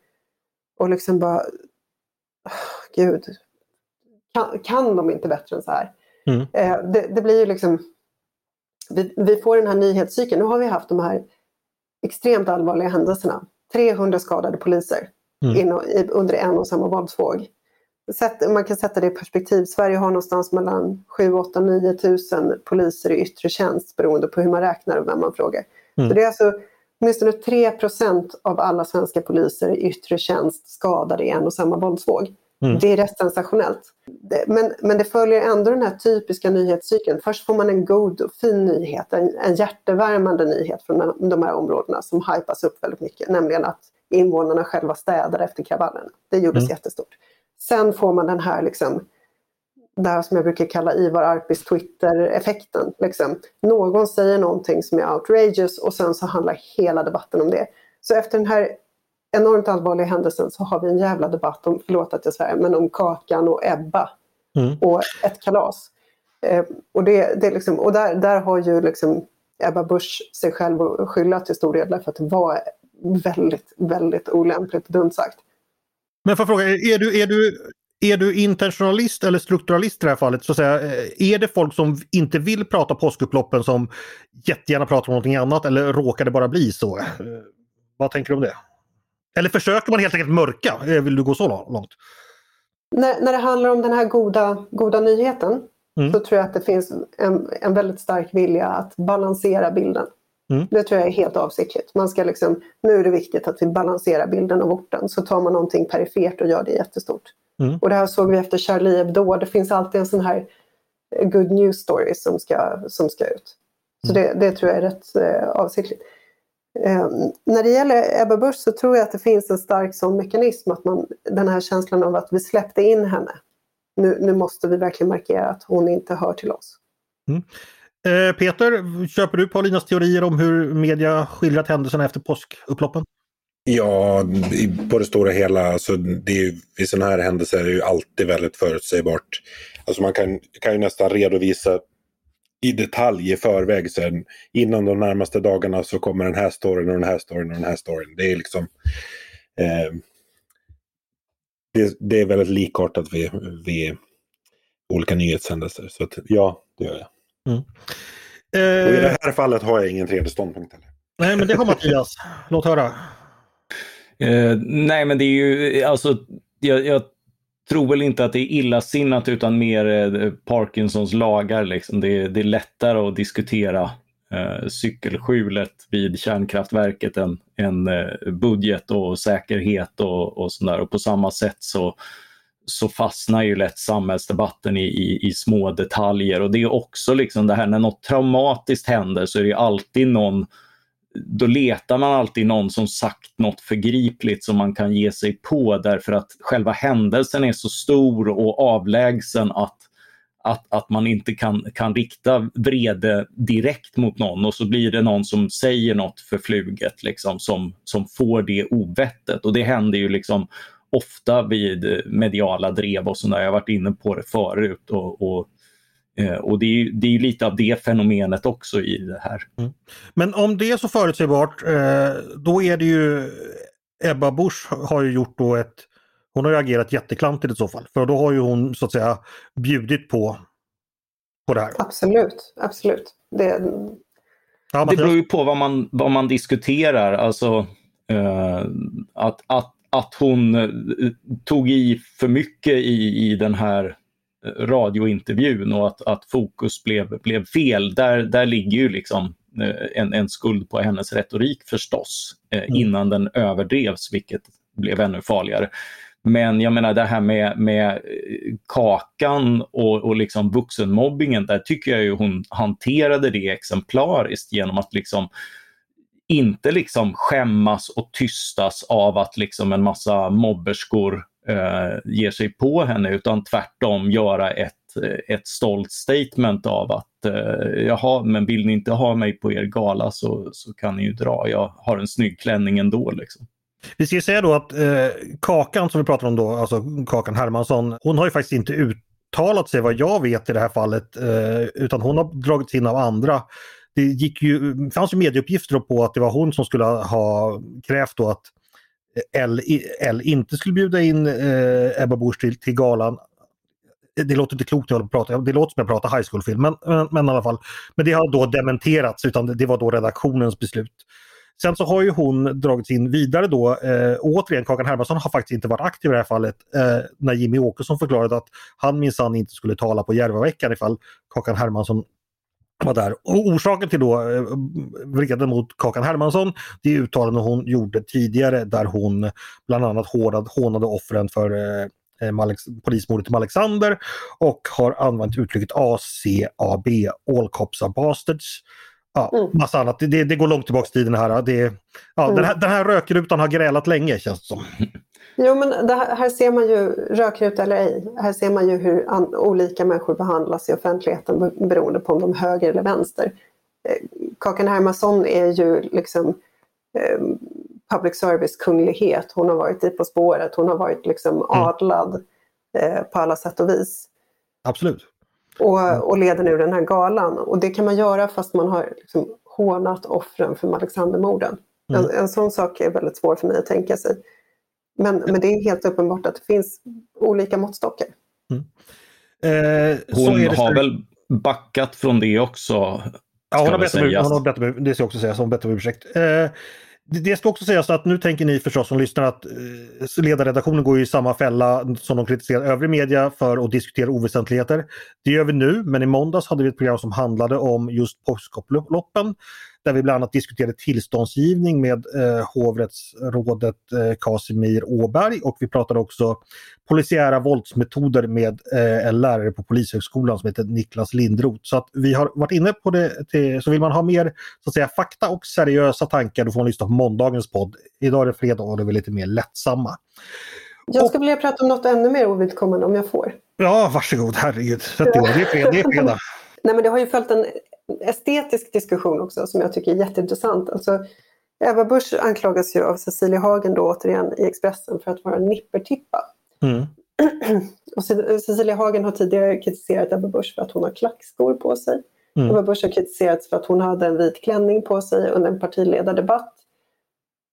och liksom bara, oh, gud, kan, kan de inte bättre än så här? Mm. Eh, det, det, blir ju liksom, vi, vi får den här nyhetscykeln, nu har vi haft de här extremt allvarliga händelserna. 300 skadade poliser Mm. inom, i, under en och samma våldsvåg. Man kan sätta det i perspektiv. Sverige har någonstans mellan 7, 8, 9 tusen poliser i yttre tjänst beroende på hur man räknar och vem man frågar. Mm. Så det är alltså åtminstone 3 av alla svenska poliser i yttre tjänst skadade i en och samma våldsvåg. Mm. Det är rätt sensationellt. Men, men det följer ändå den här typiska nyhetscykeln. Först får man en god och fin nyhet, en, en hjärtevärmande nyhet från de, här områdena som hypas upp väldigt mycket. Nämligen att invånarna själva städade efter kravallerna. Det gjordes Mm. jättestort. Sen får man den här, liksom, det här som jag brukar kalla Ivar Arpis Twitter-effekten. Liksom. Någon säger någonting som är outrageous och sen så handlar hela debatten om det. Så efter den här enormt allvarliga händelsen så har vi en jävla debatt om, förlåt att jag svär, men om Kakan och Ebba Mm. och ett kalas. Eh, och det, det liksom, och där, där har ju liksom Ebba Busch sig själv att skylla till stor del för att det var väldigt, väldigt olämpligt och dumt sagt. Men får jag fråga, är du, är, du, är du intentionalist eller strukturalist i det här fallet? Så att säga, eh, är det folk som inte vill prata påskupploppen som jättegärna pratar om någonting annat eller råkar det bara bli så? Eh, Vad tänker du om det? Eller försöker man helt enkelt mörka? Eh, Vill du gå så långt? När, när det handlar om den här goda, goda nyheten Mm. så tror jag att det finns en, en väldigt stark vilja att balansera bilden. Mm. Det tror jag är helt avsiktligt. Man ska liksom, nu är det viktigt att vi balanserar bilden av orten. Så tar man någonting perifert och gör det jättestort. Mm. Och det här såg vi efter Charlie Hebdo. Det finns alltid en sån här good news story som ska, som ska ut. Så det, det tror jag är rätt eh, avsiktligt. Eh, när det gäller Ebba Busch så tror jag att det finns en stark sån mekanism. Att man, den här känslan av att vi släppte in henne. Nu, nu måste vi verkligen markera att hon inte hör till oss. Eh, Eh, Peter, köper du Paulinas teorier om hur media skildrat händelserna efter påskupploppen? Ja, på det stora hela, alltså, det är ju, vid sådana här händelser är det ju alltid väldigt förutsägbart. Alltså man kan, kan ju nästan redovisa i detalj i förväg sen. Innan de närmaste dagarna så kommer den här storyn och den här storyn och den här storyn. Det är liksom... Eh, det, det är väldigt likartat vid, vid olika nyhetshändelser. Så att, ja, det gör jag. Och i Eh, det här fallet har jag ingen tredje ståndpunkt heller. nej, men det har Mattias. Låt höra. Eh, nej, men det är ju alltså, jag, jag tror väl inte att det är illasinnat utan mer eh, Parkinsons lagar. Liksom. Det, är- det är lättare att diskutera eh, cykelskjulet vid kärnkraftverket än, än eh, budget och säkerhet och, och sådär. Och på samma sätt så, så fastnar ju lätt samhällsdebatten i, i, i små detaljer. Och det är också liksom det här när något traumatiskt händer så är det alltid någon då letar man alltid någon som sagt något förgripligt som man kan ge sig på därför att själva händelsen är så stor och avlägsen att, att, att man inte kan, kan rikta vrede direkt mot någon och så blir det någon som säger något förfluget liksom, som, som får det ovettet. Och det händer ju liksom ofta vid mediala drev och sådär. Jag har varit inne på det förut. Och, och, eh, och det, är, det är lite av det fenomenet också i det här. Men om det är så förutsägbart, eh, då är det ju Ebba Busch har ju gjort då ett hon har ju agerat jätteklantigt i så fall. För då har ju hon så att säga bjudit på, på det här. Absolut, absolut. Det, Ja, Det beror ju på vad man, vad man diskuterar. Alltså, eh, att, att, att hon eh, tog i för mycket i, i den här eh, radiointervjun och att, att fokus blev, blev fel. Där, där ligger ju liksom eh, en, en skuld på hennes retorik förstås, eh, innan den överdrevs, vilket blev ännu farligare. Men jag menar det här med, med Kakan och, och liksom vuxenmobbingen, där tycker jag ju hon hanterade det exemplariskt genom att liksom inte liksom skämmas och tystas av att liksom en massa mobberskor eh, ger sig på henne utan tvärtom göra ett, eh, ett stolt statement av att eh, jaha, men vill ni inte ha mig på er gala så, så kan ni ju dra. Jag har en snygg klänning ändå. Liksom. Vi ska ju säga då att eh, Kakan som vi pratar om då, alltså Kakan Hermansson, hon har ju faktiskt inte uttalat sig vad jag vet i det här fallet, eh, utan hon har dragits in av andra. Det gick ju, det fanns ju medieuppgifter på att det var hon som skulle ha krävt då att L, L inte skulle bjuda in eh, Ebba Busch till, till galan. Det låter inte klokt när jag pratar, det låter som jag pratar high school-film, men, men, men i alla fall. Men det har då dementerats, utan det, det var då redaktionens beslut. Sen så har ju hon dragits in vidare då. Eh, återigen, Kakan Hermansson har faktiskt inte varit aktiv i det här fallet. Eh, när Jimmy Åkesson förklarade att han minsann inte skulle tala på Järvaveckan ifall Kakan Hermansson var där. Och orsaken till då eh, vreden mot Kakan Hermansson, det är uttalanden hon gjorde tidigare där hon bland annat hånade, hånade offren för eh, eh Malex- polismordet i Alexander och har använt uttrycket ACAB, All Cops are Bastards. Ja, Mm. massa annat. Det, det, går långt tillbaka i tiden här. Det, ja, Mm. den, här den här rökrutan har grälat länge känns det som. Jo, men här, här ser man ju, rökruta eller ej, här ser man ju hur an, olika människor behandlas i offentligheten be- beroende på om de är höger eller vänster. Eh, Kakan Hermansson är ju liksom eh, public service-kunglighet. Hon har varit i På spåret, hon har varit liksom adlad eh, på alla sätt och vis. Absolut. Och, och leder nu den här galan. Och det kan man göra fast man har liksom hånat offren för Alexandermorden. Mm. En, en sån sak är väldigt svår för mig att tänka sig. Men, men det är helt uppenbart att det finns olika måttstockar. Eh, så Hon är det har väl backat från det också. Ja, hon har bett om, hon har bett om, det ska också sägas, hon har bett om ursäkt. Eh, det, ska också sägas att nu tänker ni förstås som lyssnar att eh, ledarredaktionen går i samma fälla som de kritiserar övrig media för att diskutera oväsentligheter. Det gör vi nu, men i måndags hade vi ett program som handlade om just påskloppen där vi bland annat diskuterade tillståndsgivning med eh, hovrättsrådet eh, Casimir Åberg och vi pratade också polisiära våldsmetoder med eh, en lärare på Polishögskolan som heter Niklas Lindroth. Så att vi har varit inne på det. Till, så vill man ha mer så att säga, fakta och seriösa tankar då får man lyssna på måndagens podd. Idag är det fredag och det är lite mer lättsamma. Jag skulle vilja prata om något ännu mer ovidkommande om jag får. Ja, varsågod, herregud. Sätt. Det är fredag. Det är fredag. Nej, men det har ju följt en estetisk diskussion också som jag tycker är jätteintressant. Alltså, Eva Busch anklagas ju av Cecilia Hagen då återigen i Expressen för att vara nippertippa. Mm. <clears throat> Och Ce- Cecilia Hagen har tidigare kritiserat Ebba Busch för att hon har klackskor på sig. Mm. Ebba Busch har kritiserats för att hon hade en vit klänning på sig under en partiledardebatt.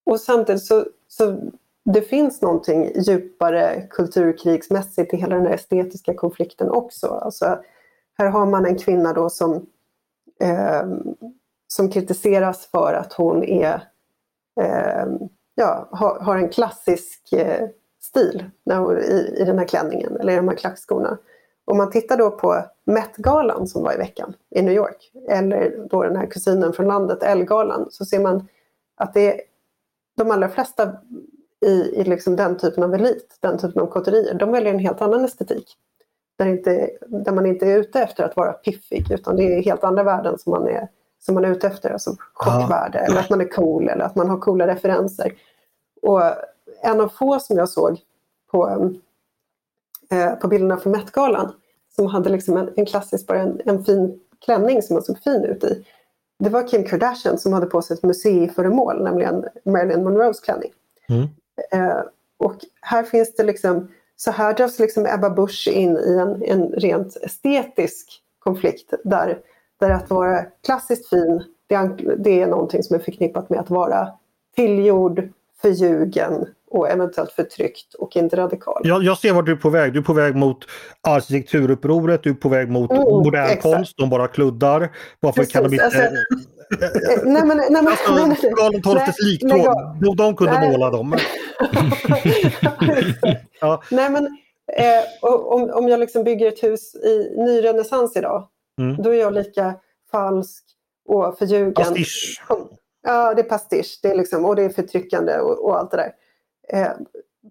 Och samtidigt så, så det finns någonting djupare kulturkrigsmässigt i hela den här estetiska konflikten också. Alltså, här har man en kvinna då som, eh, som kritiseras för att hon är, eh, ja, har, har en klassisk eh, stil när hon, i, i den här klänningen eller i de här klackskorna. Om man tittar då på Met-galan som var i veckan i New York eller då den här kusinen från landet, Elle-galan, så ser man att det är de allra flesta i, i liksom den typen av elit, den typen av kotterier, de väljer en helt annan estetik. Där, inte, där man inte är ute efter att vara piffig utan det är helt andra värden som man är, som man är ute efter. Alltså chockvärde eller att man är cool eller att man har coola referenser. Och en av få som jag såg på, eh, på bilderna från Met-galan som hade liksom en, en klassisk, bara en, en fin klänning som man såg fin ut i. Det var Kim Kardashian som hade på sig ett museiföremål, nämligen Marilyn Monroes klänning. Mm. Eh, Och här finns det liksom, så här dras liksom Ebba Busch in i en, en rent estetisk konflikt där, där att vara klassiskt fin, det är, det är någonting som är förknippat med att vara tillgjord, förljugen och eventuellt förtryckt och inte radikal. Jag, jag ser vart du är på väg. Du är på väg mot arkitekturupproret, du är på väg mot Mm, modern exakt. konst, de bara kluddar. Varför Precis, kan de inte... alltså- Eh, nej men, nej, men, Alltså. Karl XIIs de, de kunde Nej. måla dem. <laughs> Ja. Nej men eh, om, om jag liksom bygger ett hus i nyrenässans idag, Mm. då är jag lika falsk och förljugen. Pastisch. Ja, det är pastisch det är liksom, och det är förtryckande och, och allt det där. Eh,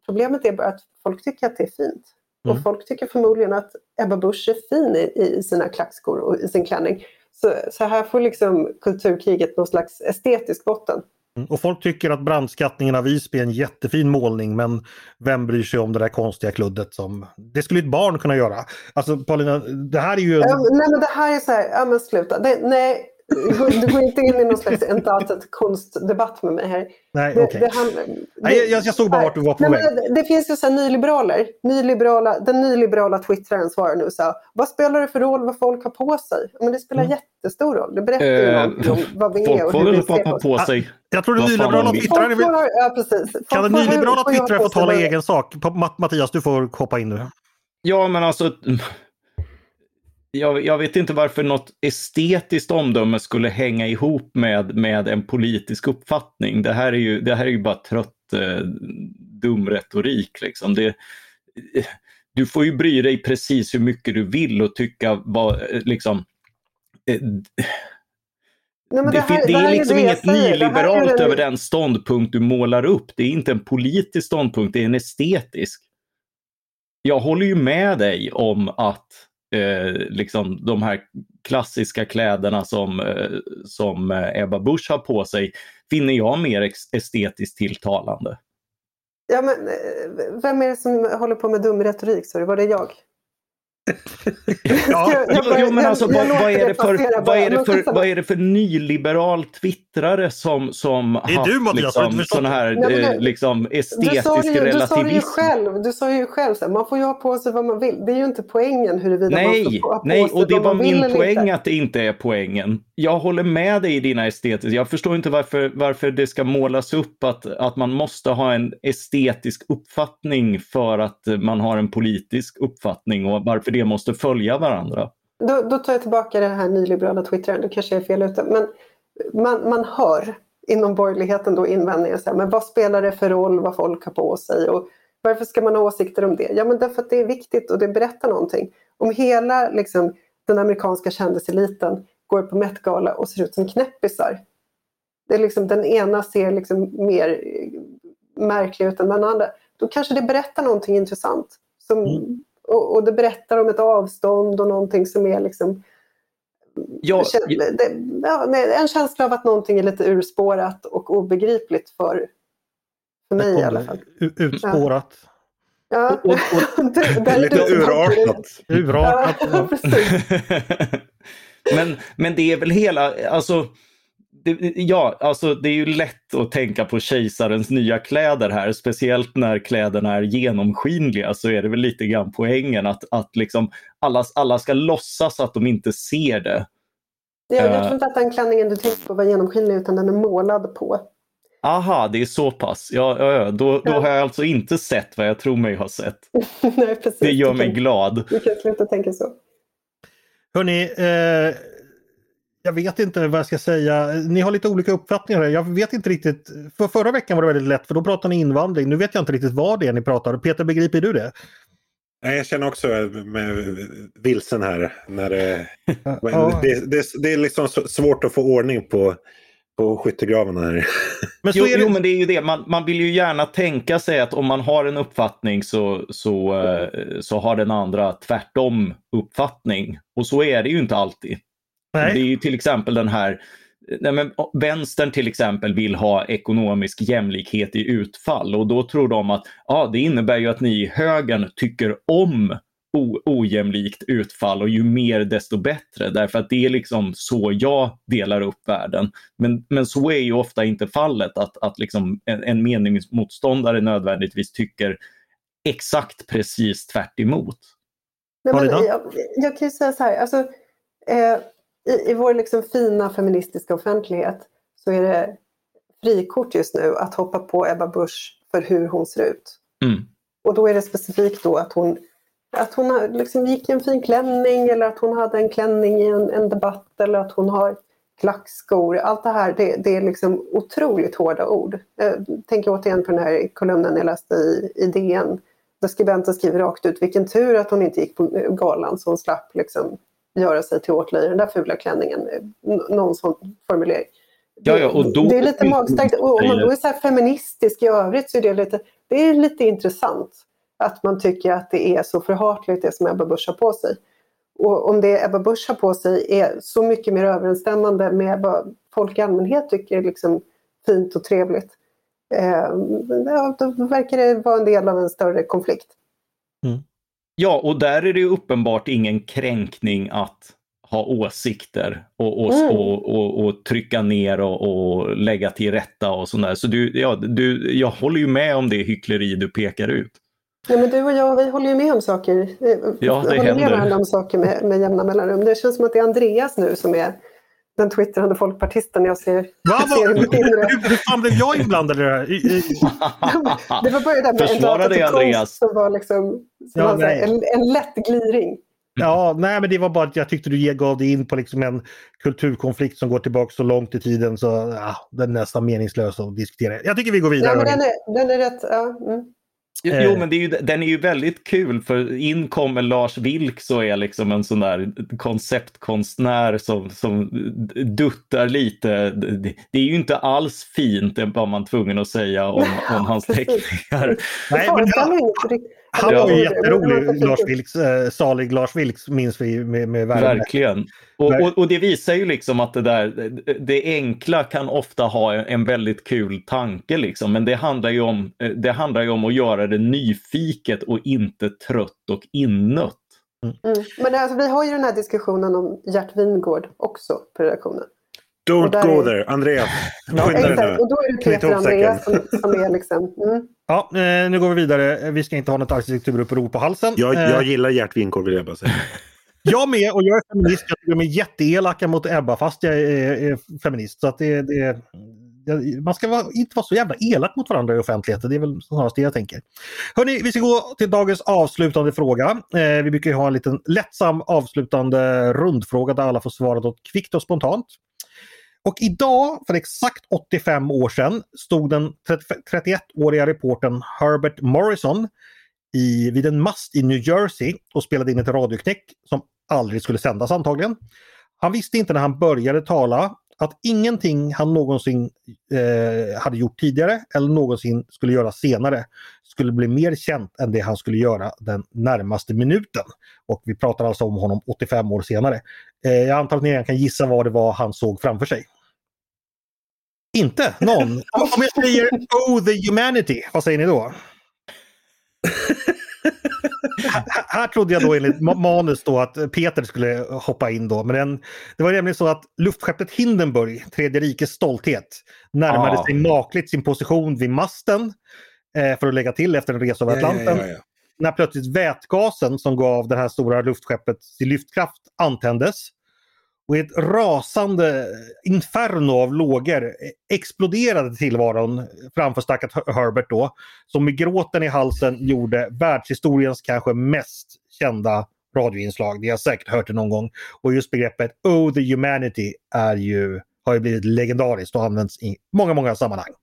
problemet är bara att folk tycker att det är fint. Mm. Och folk tycker förmodligen att Ebba Busch är fin i, i sina klackskor och i sin klänning. Så, så här får liksom kulturkriget någon slags estetisk botten. Mm, och folk tycker att brandskattningen av Visby är en jättefin målning men vem bryr sig om det där konstiga kluddet som... Det skulle ett barn kunna göra. Alltså Paulina, det här är ju... Ja, nej men det här är så här, ja men sluta. Det, nej, du går, inte in i någon slags entartet konstdebatt med mig här. Nej, Det, okej. det handlar- Nej, jag, jag såg bara vart du var på Nej, väg. men det, det finns ju så här nyliberaler. Nyliberala, den nyliberala twittraren svarar nu så här, vad spelar det för roll vad folk har på sig? Men det spelar Mm. jättestor roll. Det berättar ju Eh, någonting om vad vi är och får hur vi ser på på sig. Jag tror den nyliberala vill. twittraren... Ha- ja, precis. Folk Kan den nyliberala twittraren få tala egen sak? Mattias, du får hoppa in nu. Ja, men alltså. Jag, jag vet inte varför något estetiskt omdöme skulle hänga ihop med, med en politisk uppfattning. Det här är ju, det här är ju bara trött, eh, dum retorik. Liksom. Det, du får ju bry dig precis hur mycket du vill och tycka vad, eh, liksom, eh, Nej, men det, här- det, är liksom det jag inget säger. Det här är nyliberalt över den ståndpunkt du målar upp. Det är inte en politisk ståndpunkt, det är en estetisk. Jag håller ju med dig om att eh, liksom de här klassiska kläderna som, eh, som eh, Ebba Busch har på sig finner jag mer estetiskt tilltalande. Ja, men, eh, vem är det som håller på med dum retorik? Sorry, var det jag? <laughs> Ja, Jag- jag bara- jo, men alltså, jag vad, vad, är det för, bara. vad, är det Men för, vad är det för nyliberal twittrare som, som Det är du, Mattias, har du liksom, sån här Nej, men eh, det- liksom Du sa, estetisk det, ju- du sa det ju relativism? själv, du sa ju själv så här, man får ju ha på sig vad man vill. Det är ju inte poängen huruvida man Nej, får ha på nej, sig och det var man min poäng inte. att det inte är poängen. Jag håller med dig i dina estetiska. Jag förstår inte varför, varför det ska målas upp att, att man måste ha en estetisk uppfattning för att man har en politisk uppfattning och varför det måste följa varandra. Då, då tar jag tillbaka det här nyliberala twittraren, då kanske jag är fel ute. Men man, man hör inom borgerligheten då invändningar, så här, men vad spelar det för roll vad folk har på sig och varför ska man ha åsikter om det? Ja men därför att det är viktigt och det berättar någonting. Om hela liksom, den amerikanska kändiseliten går på Met-gala och ser ut som knäppisar. Det är liksom, den ena ser liksom mer eh, märklig ut än den andra. Då kanske det berättar någonting intressant. Som, Mm. och, och det berättar om ett avstånd och någonting som är liksom Ja, en känsla av att någonting är lite urspårat och obegripligt för, för mig i alla fall. Utspårat. Ja. Och- och- <laughs> Det- det är Lite urartat. Urartat. Ja, <laughs> men, men det är väl hela, alltså, det, ja, alltså det är ju lätt att tänka på kejsarens nya kläder här, speciellt när kläderna är genomskinliga så är det väl lite grann poängen att, att liksom alla, alla ska låtsas att de inte ser det. Ja, jag Eh. tror inte att den klänningen du tänkte på var genomskinlig utan den är målad på. Aha, det är så pass. Ja, ja, ja. Då, då Ja. har jag alltså inte sett vad jag tror mig ha sett. <laughs> Nej, precis. Det gör mig glad. Du kan sluta tänka så. Hörni, eh, jag vet inte vad jag ska säga. Ni har lite olika uppfattningar. här. Jag vet inte riktigt. För förra veckan var det väldigt lätt för då pratade ni invandring. Nu vet jag inte riktigt vad det är ni pratar. Peter, begriper du det? Nej, jag känner också med vilsen här. När det, <laughs> Ja. det, det, det är liksom så- svårt att få ordning på, på skyttegravarna här. <laughs> Men så Jo, är det... jo, men det är ju det. Man, man vill ju gärna tänka sig att om man har en uppfattning så, så, eh, så har den andra tvärtom uppfattning. Och så är det ju inte alltid. Det är Nej. ju till exempel den här Nej, men vänstern till exempel vill ha ekonomisk jämlikhet i utfall och då tror de att ja, det innebär ju att ni i högern tycker om o, ojämlikt utfall och ju mer desto bättre. Därför att det är liksom så jag delar upp världen. Men, men så är ju ofta inte fallet att, att liksom en, en meningsmotståndare nödvändigtvis tycker exakt precis tvärt emot. Nej, men jag, jag kan ju säga så här, alltså, eh, i, i vår liksom fina feministiska offentlighet så är det frikort just nu att hoppa på Ebba Busch för hur hon ser ut. Mm. Och då är det specifikt då att hon, att hon liksom gick i en fin klänning eller att hon hade en klänning i en, en debatt eller att hon har klackskor. Allt det här det, det är liksom otroligt hårda ord. Jag tänker återigen på den här kolumnen jag läste i, i DN där skribenten skriver rakt ut vilken tur att hon inte gick på galan så hon slapp liksom göra sig till åtlöje den där fula klänningen. Någon sån formulering. Ja, ja, och då- det är lite magstarkt. Och om man då är så feministisk i övrigt så är det lite, det är lite intressant att man tycker att det är så förhatligt det som Ebba Busch har på sig. Och om det Ebba Busch har på sig är så mycket mer överensstämmande med vad folk i allmänhet tycker är liksom fint och trevligt. Eh, ja, då verkar det vara en del av en större konflikt. Ja, och där är det ju uppenbart ingen kränkning att ha åsikter och, och, Mm. och, och, och trycka ner och, och lägga till rätta och sådär. Så du, ja, du, jag håller ju med om det hyckleri du pekar ut. Ja, men du och jag, vi håller ju med om saker. Ja, det håller händer. med om saker med, med jämna mellanrum. Det känns som att det är Andreas nu som är den twittrande folkpartisten jag ser, Va, ser i va, mitt inre. hur, hur fan blev jag inblandad i det här? I, i, <laughs> Det var bara det där med en Försvara dig, Andreas. som var, liksom, som Ja, var en, en lätt gliring. Ja, nej men det var bara att jag tyckte du gav dig in på liksom en kulturkonflikt som går tillbaka så långt i tiden så ja, den är nästan meningslös att diskutera. Jag tycker vi går vidare. Ja, men den, är, den är rätt... Ja, mm. Jo, Eh. men det är ju, den är ju väldigt kul för in kommer Lars Vilks och är liksom en sån där konceptkonstnär som, som duttar lite. Det, är ju inte alls fint, det var man tvungen att säga om, om hans teckningar. Nej, men han, Ja, var ju jätterolig, Lars Vilks, eh, salig Lars Vilks minns vi med, med värme. Verkligen. Och, och, och det visar ju liksom att det där, det enkla kan ofta ha en väldigt kul tanke liksom. Men det handlar ju om, det handlar ju om att göra det nyfiket och inte trött och innött. Mm. Men alltså, vi har ju den här diskussionen om Gert Wingård också på redaktionen. Don't där go är- there, Andreas. <laughs> Ja, Skynda dig Exakt, nu. och då är det Peter. Andreas som, som är liksom... Mm. Ja, eh, nu går vi vidare. Vi ska inte ha något arkitekturuppror på halsen. Jag, Eh, jag gillar Gert Wingård vill jag bara säga. <laughs> Jag med och jag är feminist. Jag tycker de är jätteelaka mot Ebba fast jag är, är feminist. Så att det, det, det, man ska vara, inte vara så jävla elak mot varandra i offentligheten. Det är väl snarast det jag tänker. Hörni, vi ska gå till dagens avslutande fråga. Eh, vi brukar ju ha en liten lättsam avslutande rundfråga där alla får svara något kvickt och spontant. Och idag, för exakt 85 år sedan, stod den 31-åriga reportern Herbert Morrison i, vid en mast i New Jersey och spelade in ett radioknäck som aldrig skulle sändas antagligen. Han visste inte när han började tala att ingenting han någonsin eh, hade gjort tidigare eller någonsin skulle göra senare skulle bli mer känt än det han skulle göra den närmaste minuten. Och vi pratar alltså om honom 85 år senare. Eh, jag antar att ni kan gissa vad det var han såg framför sig. Inte någon. Om jag säger Oh the humanity, vad säger ni då? här, här trodde jag då enligt ma- manus då att Peter skulle hoppa in då. Men den, det var nämligen så att luftskeppet Hindenburg, Tredje rikets stolthet, närmade Ah. sig makligt sin position vid masten eh, för att lägga till efter en resa över Atlanten. Ja, ja, ja. När plötsligt vätgasen som gav det här stora luftskeppet sin lyftkraft antändes. Och i ett rasande inferno av lågor exploderade tillvaron framför stackars Her- Herbert då. Som med gråten i halsen gjorde världshistoriens kanske mest kända radioinslag. Ni har säkert hört det någon gång. Och just begreppet Oh the humanity är ju, har ju blivit legendariskt och används i många, många sammanhang.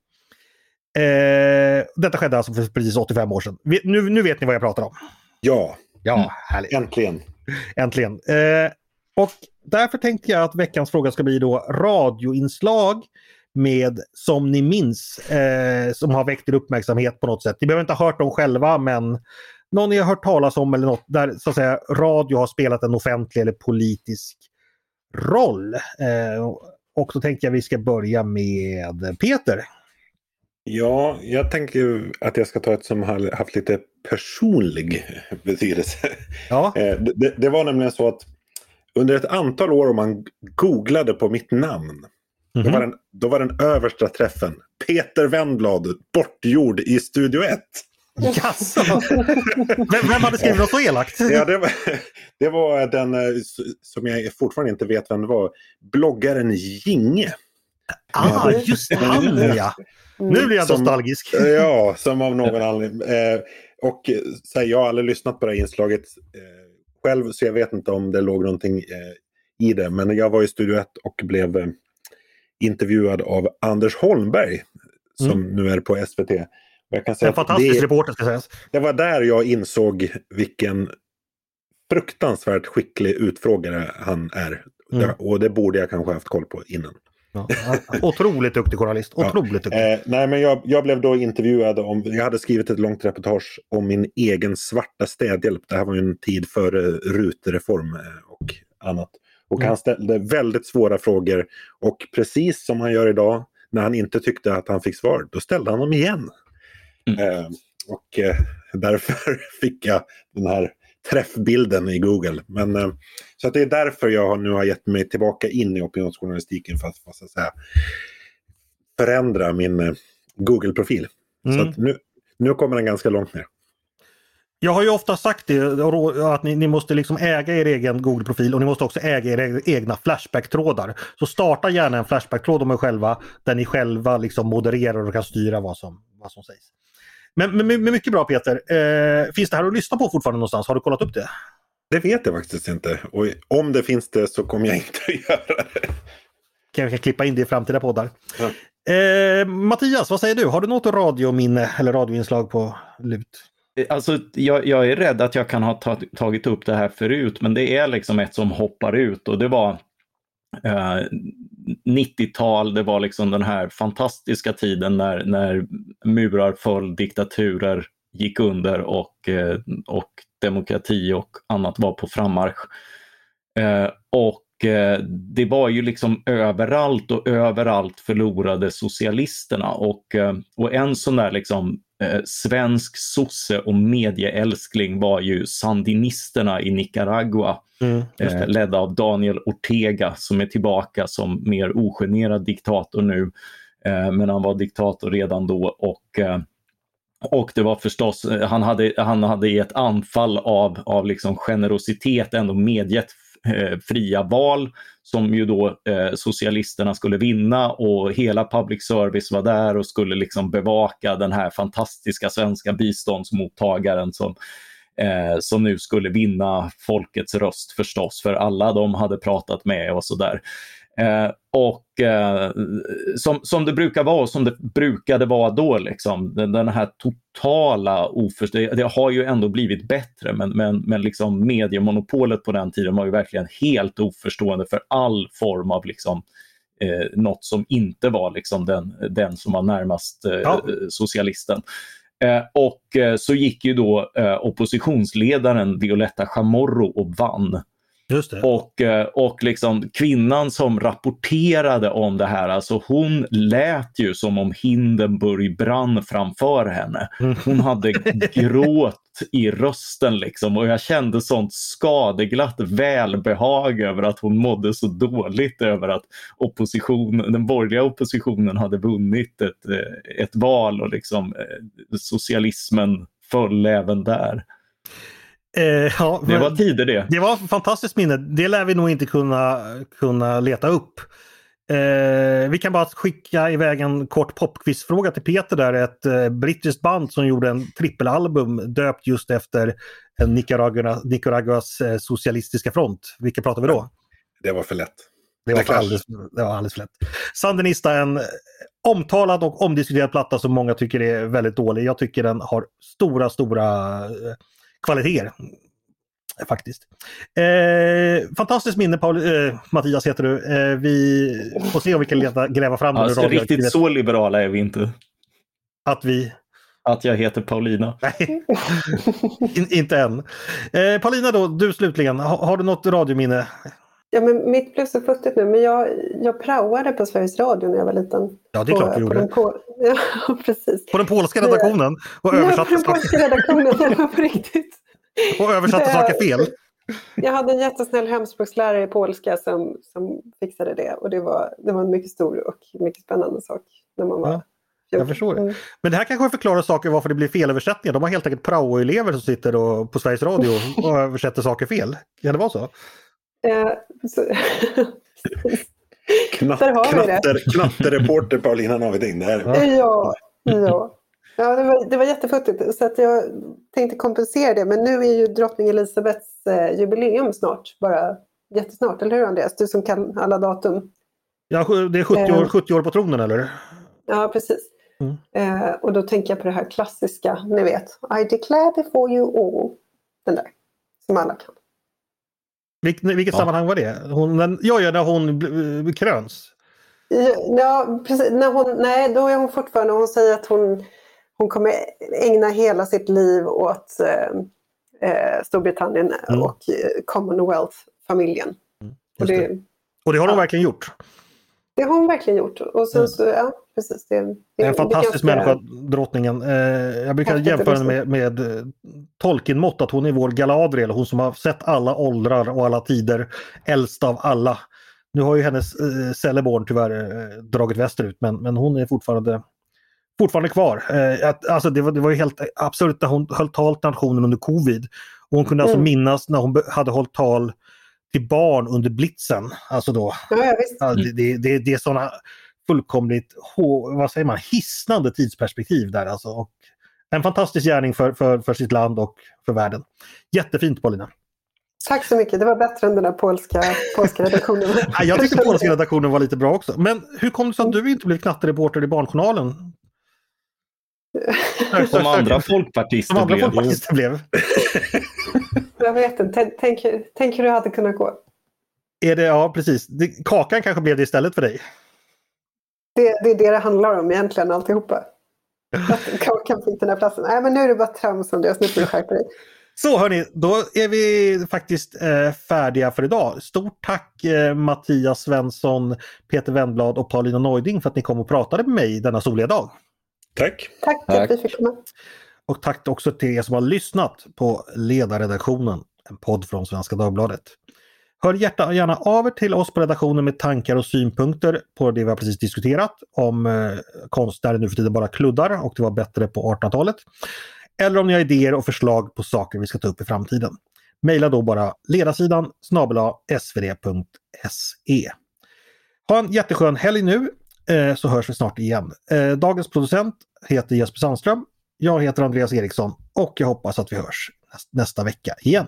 Eh, detta skedde alltså för precis 85 år sedan. Vi, nu, nu vet ni vad jag pratar om. ja, Ja, härligt. äntligen. Äntligen. Eh, och därför tänkte jag att veckans fråga ska bli då radioinslag med Som ni minns eh, som har väckt er uppmärksamhet på något sätt. Ni behöver inte ha hört dem själva men någon ni har hört talas om eller något där så att säga radio har spelat en offentlig eller politisk roll. Eh, och då tänkte jag vi ska börja med Peter. Ja, jag tänker att jag ska ta ett som har haft lite personlig betydelse. Ja. Eh, det, det var nämligen så att under ett antal år om man googlade på mitt namn. Då, Mhm. var den, då var den översta träffen Peter Wennblad, bortgjord i Studio 1. Jaså? Vem, vem hade skrivit något så elakt? Ja, det, var, det var den eh, som jag fortfarande inte vet vem det var. Bloggaren Ginge. Ah, just han ja! Nu blir jag Som- nostalgisk. Ja, som av någon anledning. Eh, och eh, så här, jag har aldrig lyssnat på det här inslaget eh, själv så jag vet inte om det låg någonting eh, i det. Men jag var i Studio 1 och blev eh, intervjuad av Anders Holmberg som nu är på SVT. Och Jag kan säga En fantastisk det, reporter ska sägas. det var där jag insåg vilken fruktansvärt skicklig utfrågare han är. Mm. Och det borde jag kanske haft koll på innan. Ja. Otroligt duktig journalist. Ja. Otroligt duktig. Eh, nej, men jag, jag blev då intervjuad om, jag hade skrivit ett långt reportage om min egen svarta städhjälp. Det här var ju en tid före rutereform eh, och annat. Och Mm. han ställde väldigt svåra frågor och precis som han gör idag när han inte tyckte att han fick svar, då ställde han dem igen. Eh, och eh, därför <laughs> fick jag den här träffbilden i Google. Men, eh, så att det är därför jag har, nu har gett mig tillbaka in i opinionsjournalistiken för att, för att, så säga, förändra min eh, Google-profil. Så Mm. att nu, nu kommer den ganska långt ner. Jag har ju ofta sagt det, att ni, ni måste liksom äga er egen Google-profil och ni måste också äga era egna Flashback-trådar. Så starta gärna en Flashback-tråd om er själva där ni själva liksom modererar och kan styra vad som, vad som sägs. Men, men, men mycket bra Peter. Eh, finns det här att lyssna på fortfarande någonstans? Har du kollat upp det? Det vet jag faktiskt inte. Och om det finns det så kommer jag inte <laughs> att göra det. Kan jag klippa in det i framtida poddar. Ja. Eh, Mattias, vad säger du? Har du något radiominne eller radioinslag på lut? Alltså, jag, jag är rädd att jag kan ha ta, tagit upp det här förut, men det är liksom ett som hoppar ut och det var Eh, 90-tal, det var liksom den här fantastiska tiden när, när murar föll, diktaturer gick under och, eh, och demokrati och annat var på frammarsch. Eh, och det var ju liksom överallt och överallt förlorade socialisterna och, och en sån där liksom eh, svensk sosse och medieälskling var ju sandinisterna i Nicaragua Mm, eh, ledda av Daniel Ortega som är tillbaka som mer ogenerad diktator nu. Eh, men han var diktator redan då och eh, och det var förstås, eh, han hade, han hade i ett anfall av, av liksom generositet ändå medgett eh, fria val som ju då eh, socialisterna skulle vinna och hela public service var där och skulle liksom bevaka den här fantastiska svenska biståndsmottagaren som, eh, som nu skulle vinna folkets röst förstås, för alla de hade pratat med och sådär. Eh, och eh, som, som det brukar vara, som det brukade vara då, liksom, den, den här totala oförståelsen. Det har ju ändå blivit bättre, men, men, men liksom mediemonopolet på den tiden var ju verkligen helt oförstående för all form av liksom, eh, något som inte var liksom den, den som var närmast eh, Ja. socialisten. Eh, och eh, så gick ju då eh, oppositionsledaren Violetta Chamorro och vann. Och, eh, och liksom kvinnan som rapporterade om det här, alltså hon lät ju som om Hindenburg brann framför henne. Mm. Hon hade <laughs> gråt i rösten liksom och jag kände sånt skadeglatt välbehag över att hon mådde så dåligt över att opposition, den borgerliga oppositionen hade vunnit ett, eh, ett val och liksom eh, socialismen föll även där. Eh, ja, Det var tider det. Det var ett fantastiskt minne. Det lär vi nog inte kunna, kunna leta upp. Eh, vi kan bara skicka iväg en kort popquizfråga till Peter där. Ett eh, brittiskt band som gjorde en trippelalbum döpt just efter en Nicaragua, Nicaraguas eh, socialistiska front. Vilka pratar vi då? Det var för lätt. Det var, alldeles, det var alldeles för lätt. Sandinista, en eh, omtalad och omdiskuterad platta som många tycker är väldigt dålig. Jag tycker den har stora, stora eh, kvaliteter. Faktiskt. Eh, fantastiskt minne Paul, eh, Mattias heter du. Eh, vi får se om vi kan leta, gräva fram den ur Alltså, riktigt så liberala är vi inte. Att vi... Att jag heter Paulina. Nej, In, inte än. Eh, Paulina då, du slutligen. Ha, har du något radiominne? Ja, men mitt blev så futtigt nu, men jag, jag praoade på Sveriges Radio när jag var liten. Ja, det är på, klart du på gjorde. den på, <laughs> Ja, precis. På den polska redaktionen och Ja, på översatte, den polska redaktionen, på riktigt. och översatte saker fel. Jag hade en jättesnäll hemspråkslärare i polska som, som fixade det och det var, det var en mycket stor och mycket spännande sak när man var Ja, jag 14. förstår det. Mm. Men det här kanske förklarar saker varför det blir felöversättningar. De har helt enkelt praoelever som sitter och, på Sveriges Radio och <laughs> översätter saker fel. Kan det vara så? Eh, <laughs> Knatt, Där har vi det. knatter, knattereporter Paulina Naviding. Där. Ja. ja, ja. det, var, det var jättefuttigt så att jag tänkte kompensera det. Men nu är ju drottning Elisabeths eh, jubileum snart. Bara jättesnart, eller hur Andreas? Du som kan alla datum. Ja, det är 70 år, 70 år på tronen eller? Ja, precis. Mm. Eh, och då tänker jag på det här klassiska, ni vet. I declare before you all. Den där, som alla kan. Vilk, vilket Ja. sammanhang var det? Hon, den, ja, ja, när hon bl- kröns. Ja, precis. När hon, nej, då är hon fortfarande, hon säger att hon, hon kommer ägna hela sitt liv åt eh, eh, Storbritannien Mm. och eh, Commonwealth-familjen. Och det, det. Och det har hon Ja. verkligen gjort. det har hon verkligen gjort. Och sen Mm. så, ja, precis. Det, det, Det är en fantastisk människa, drottningen. Eh, jag brukar jämföra henne med, med eh, Tolkien-mått, att hon är vår Galadriel, hon som har sett alla åldrar och alla tider, äldst av alla. Nu har ju hennes eh, Celeborn tyvärr eh, dragit västerut, men, men hon är fortfarande fortfarande kvar. Alltså det, var, det var ju helt absurt när hon höll tal till nationen under covid. Och hon kunde alltså Mm. minnas när hon hade hållit tal till barn under blitzen. Alltså då. Ja, det, det, det, det är sådana fullkomligt vad säger man, hisnande tidsperspektiv där alltså. Och en fantastisk gärning för, för, för sitt land och för världen. Jättefint Paulina. Tack så mycket. Det var bättre än den där polska, polska redaktionen. <laughs> Ja, jag tyckte polska redaktionen var lite bra också. Men hur kom det sig att du inte blev knattereporter i Barnjournalen? Som andra folkpartister Som andra blev. folkpartister blev. Jag vet inte. Tänk, tänk, hur det hade kunnat gå. Är det, ja precis. Kakan kanske blev det istället för dig. Det, det är det det handlar om egentligen alltihopa. Att <laughs> Kakan fick den här platsen. Nej men nu är det bara trams Andreas, nu får du skärpa dig. Så hörni, då är vi faktiskt eh, färdiga för idag. Stort tack eh, Mattias Svensson, Peter Wennblad och Paulina Neuding för att ni kom och pratade med mig denna soliga dag. Tack. Tack, Tack. att vi fick komma. Och tack också till er som har lyssnat på Ledarredaktionen, en podd från Svenska Dagbladet. Hör hjärta, gärna av er till oss på redaktionen med tankar och synpunkter på det vi har precis diskuterat om eh, konstnärer nu för tiden bara kluddar och det var bättre på 1800-talet. Eller om ni har idéer och förslag på saker vi ska ta upp i framtiden. Mejla då bara ledarsidan snabel svd.se. Ha en jätteskön helg nu eh, så hörs vi snart igen. Eh, dagens producent heter Jesper Sandström. Jag heter Andreas Eriksson och jag hoppas att vi hörs nästa vecka igen.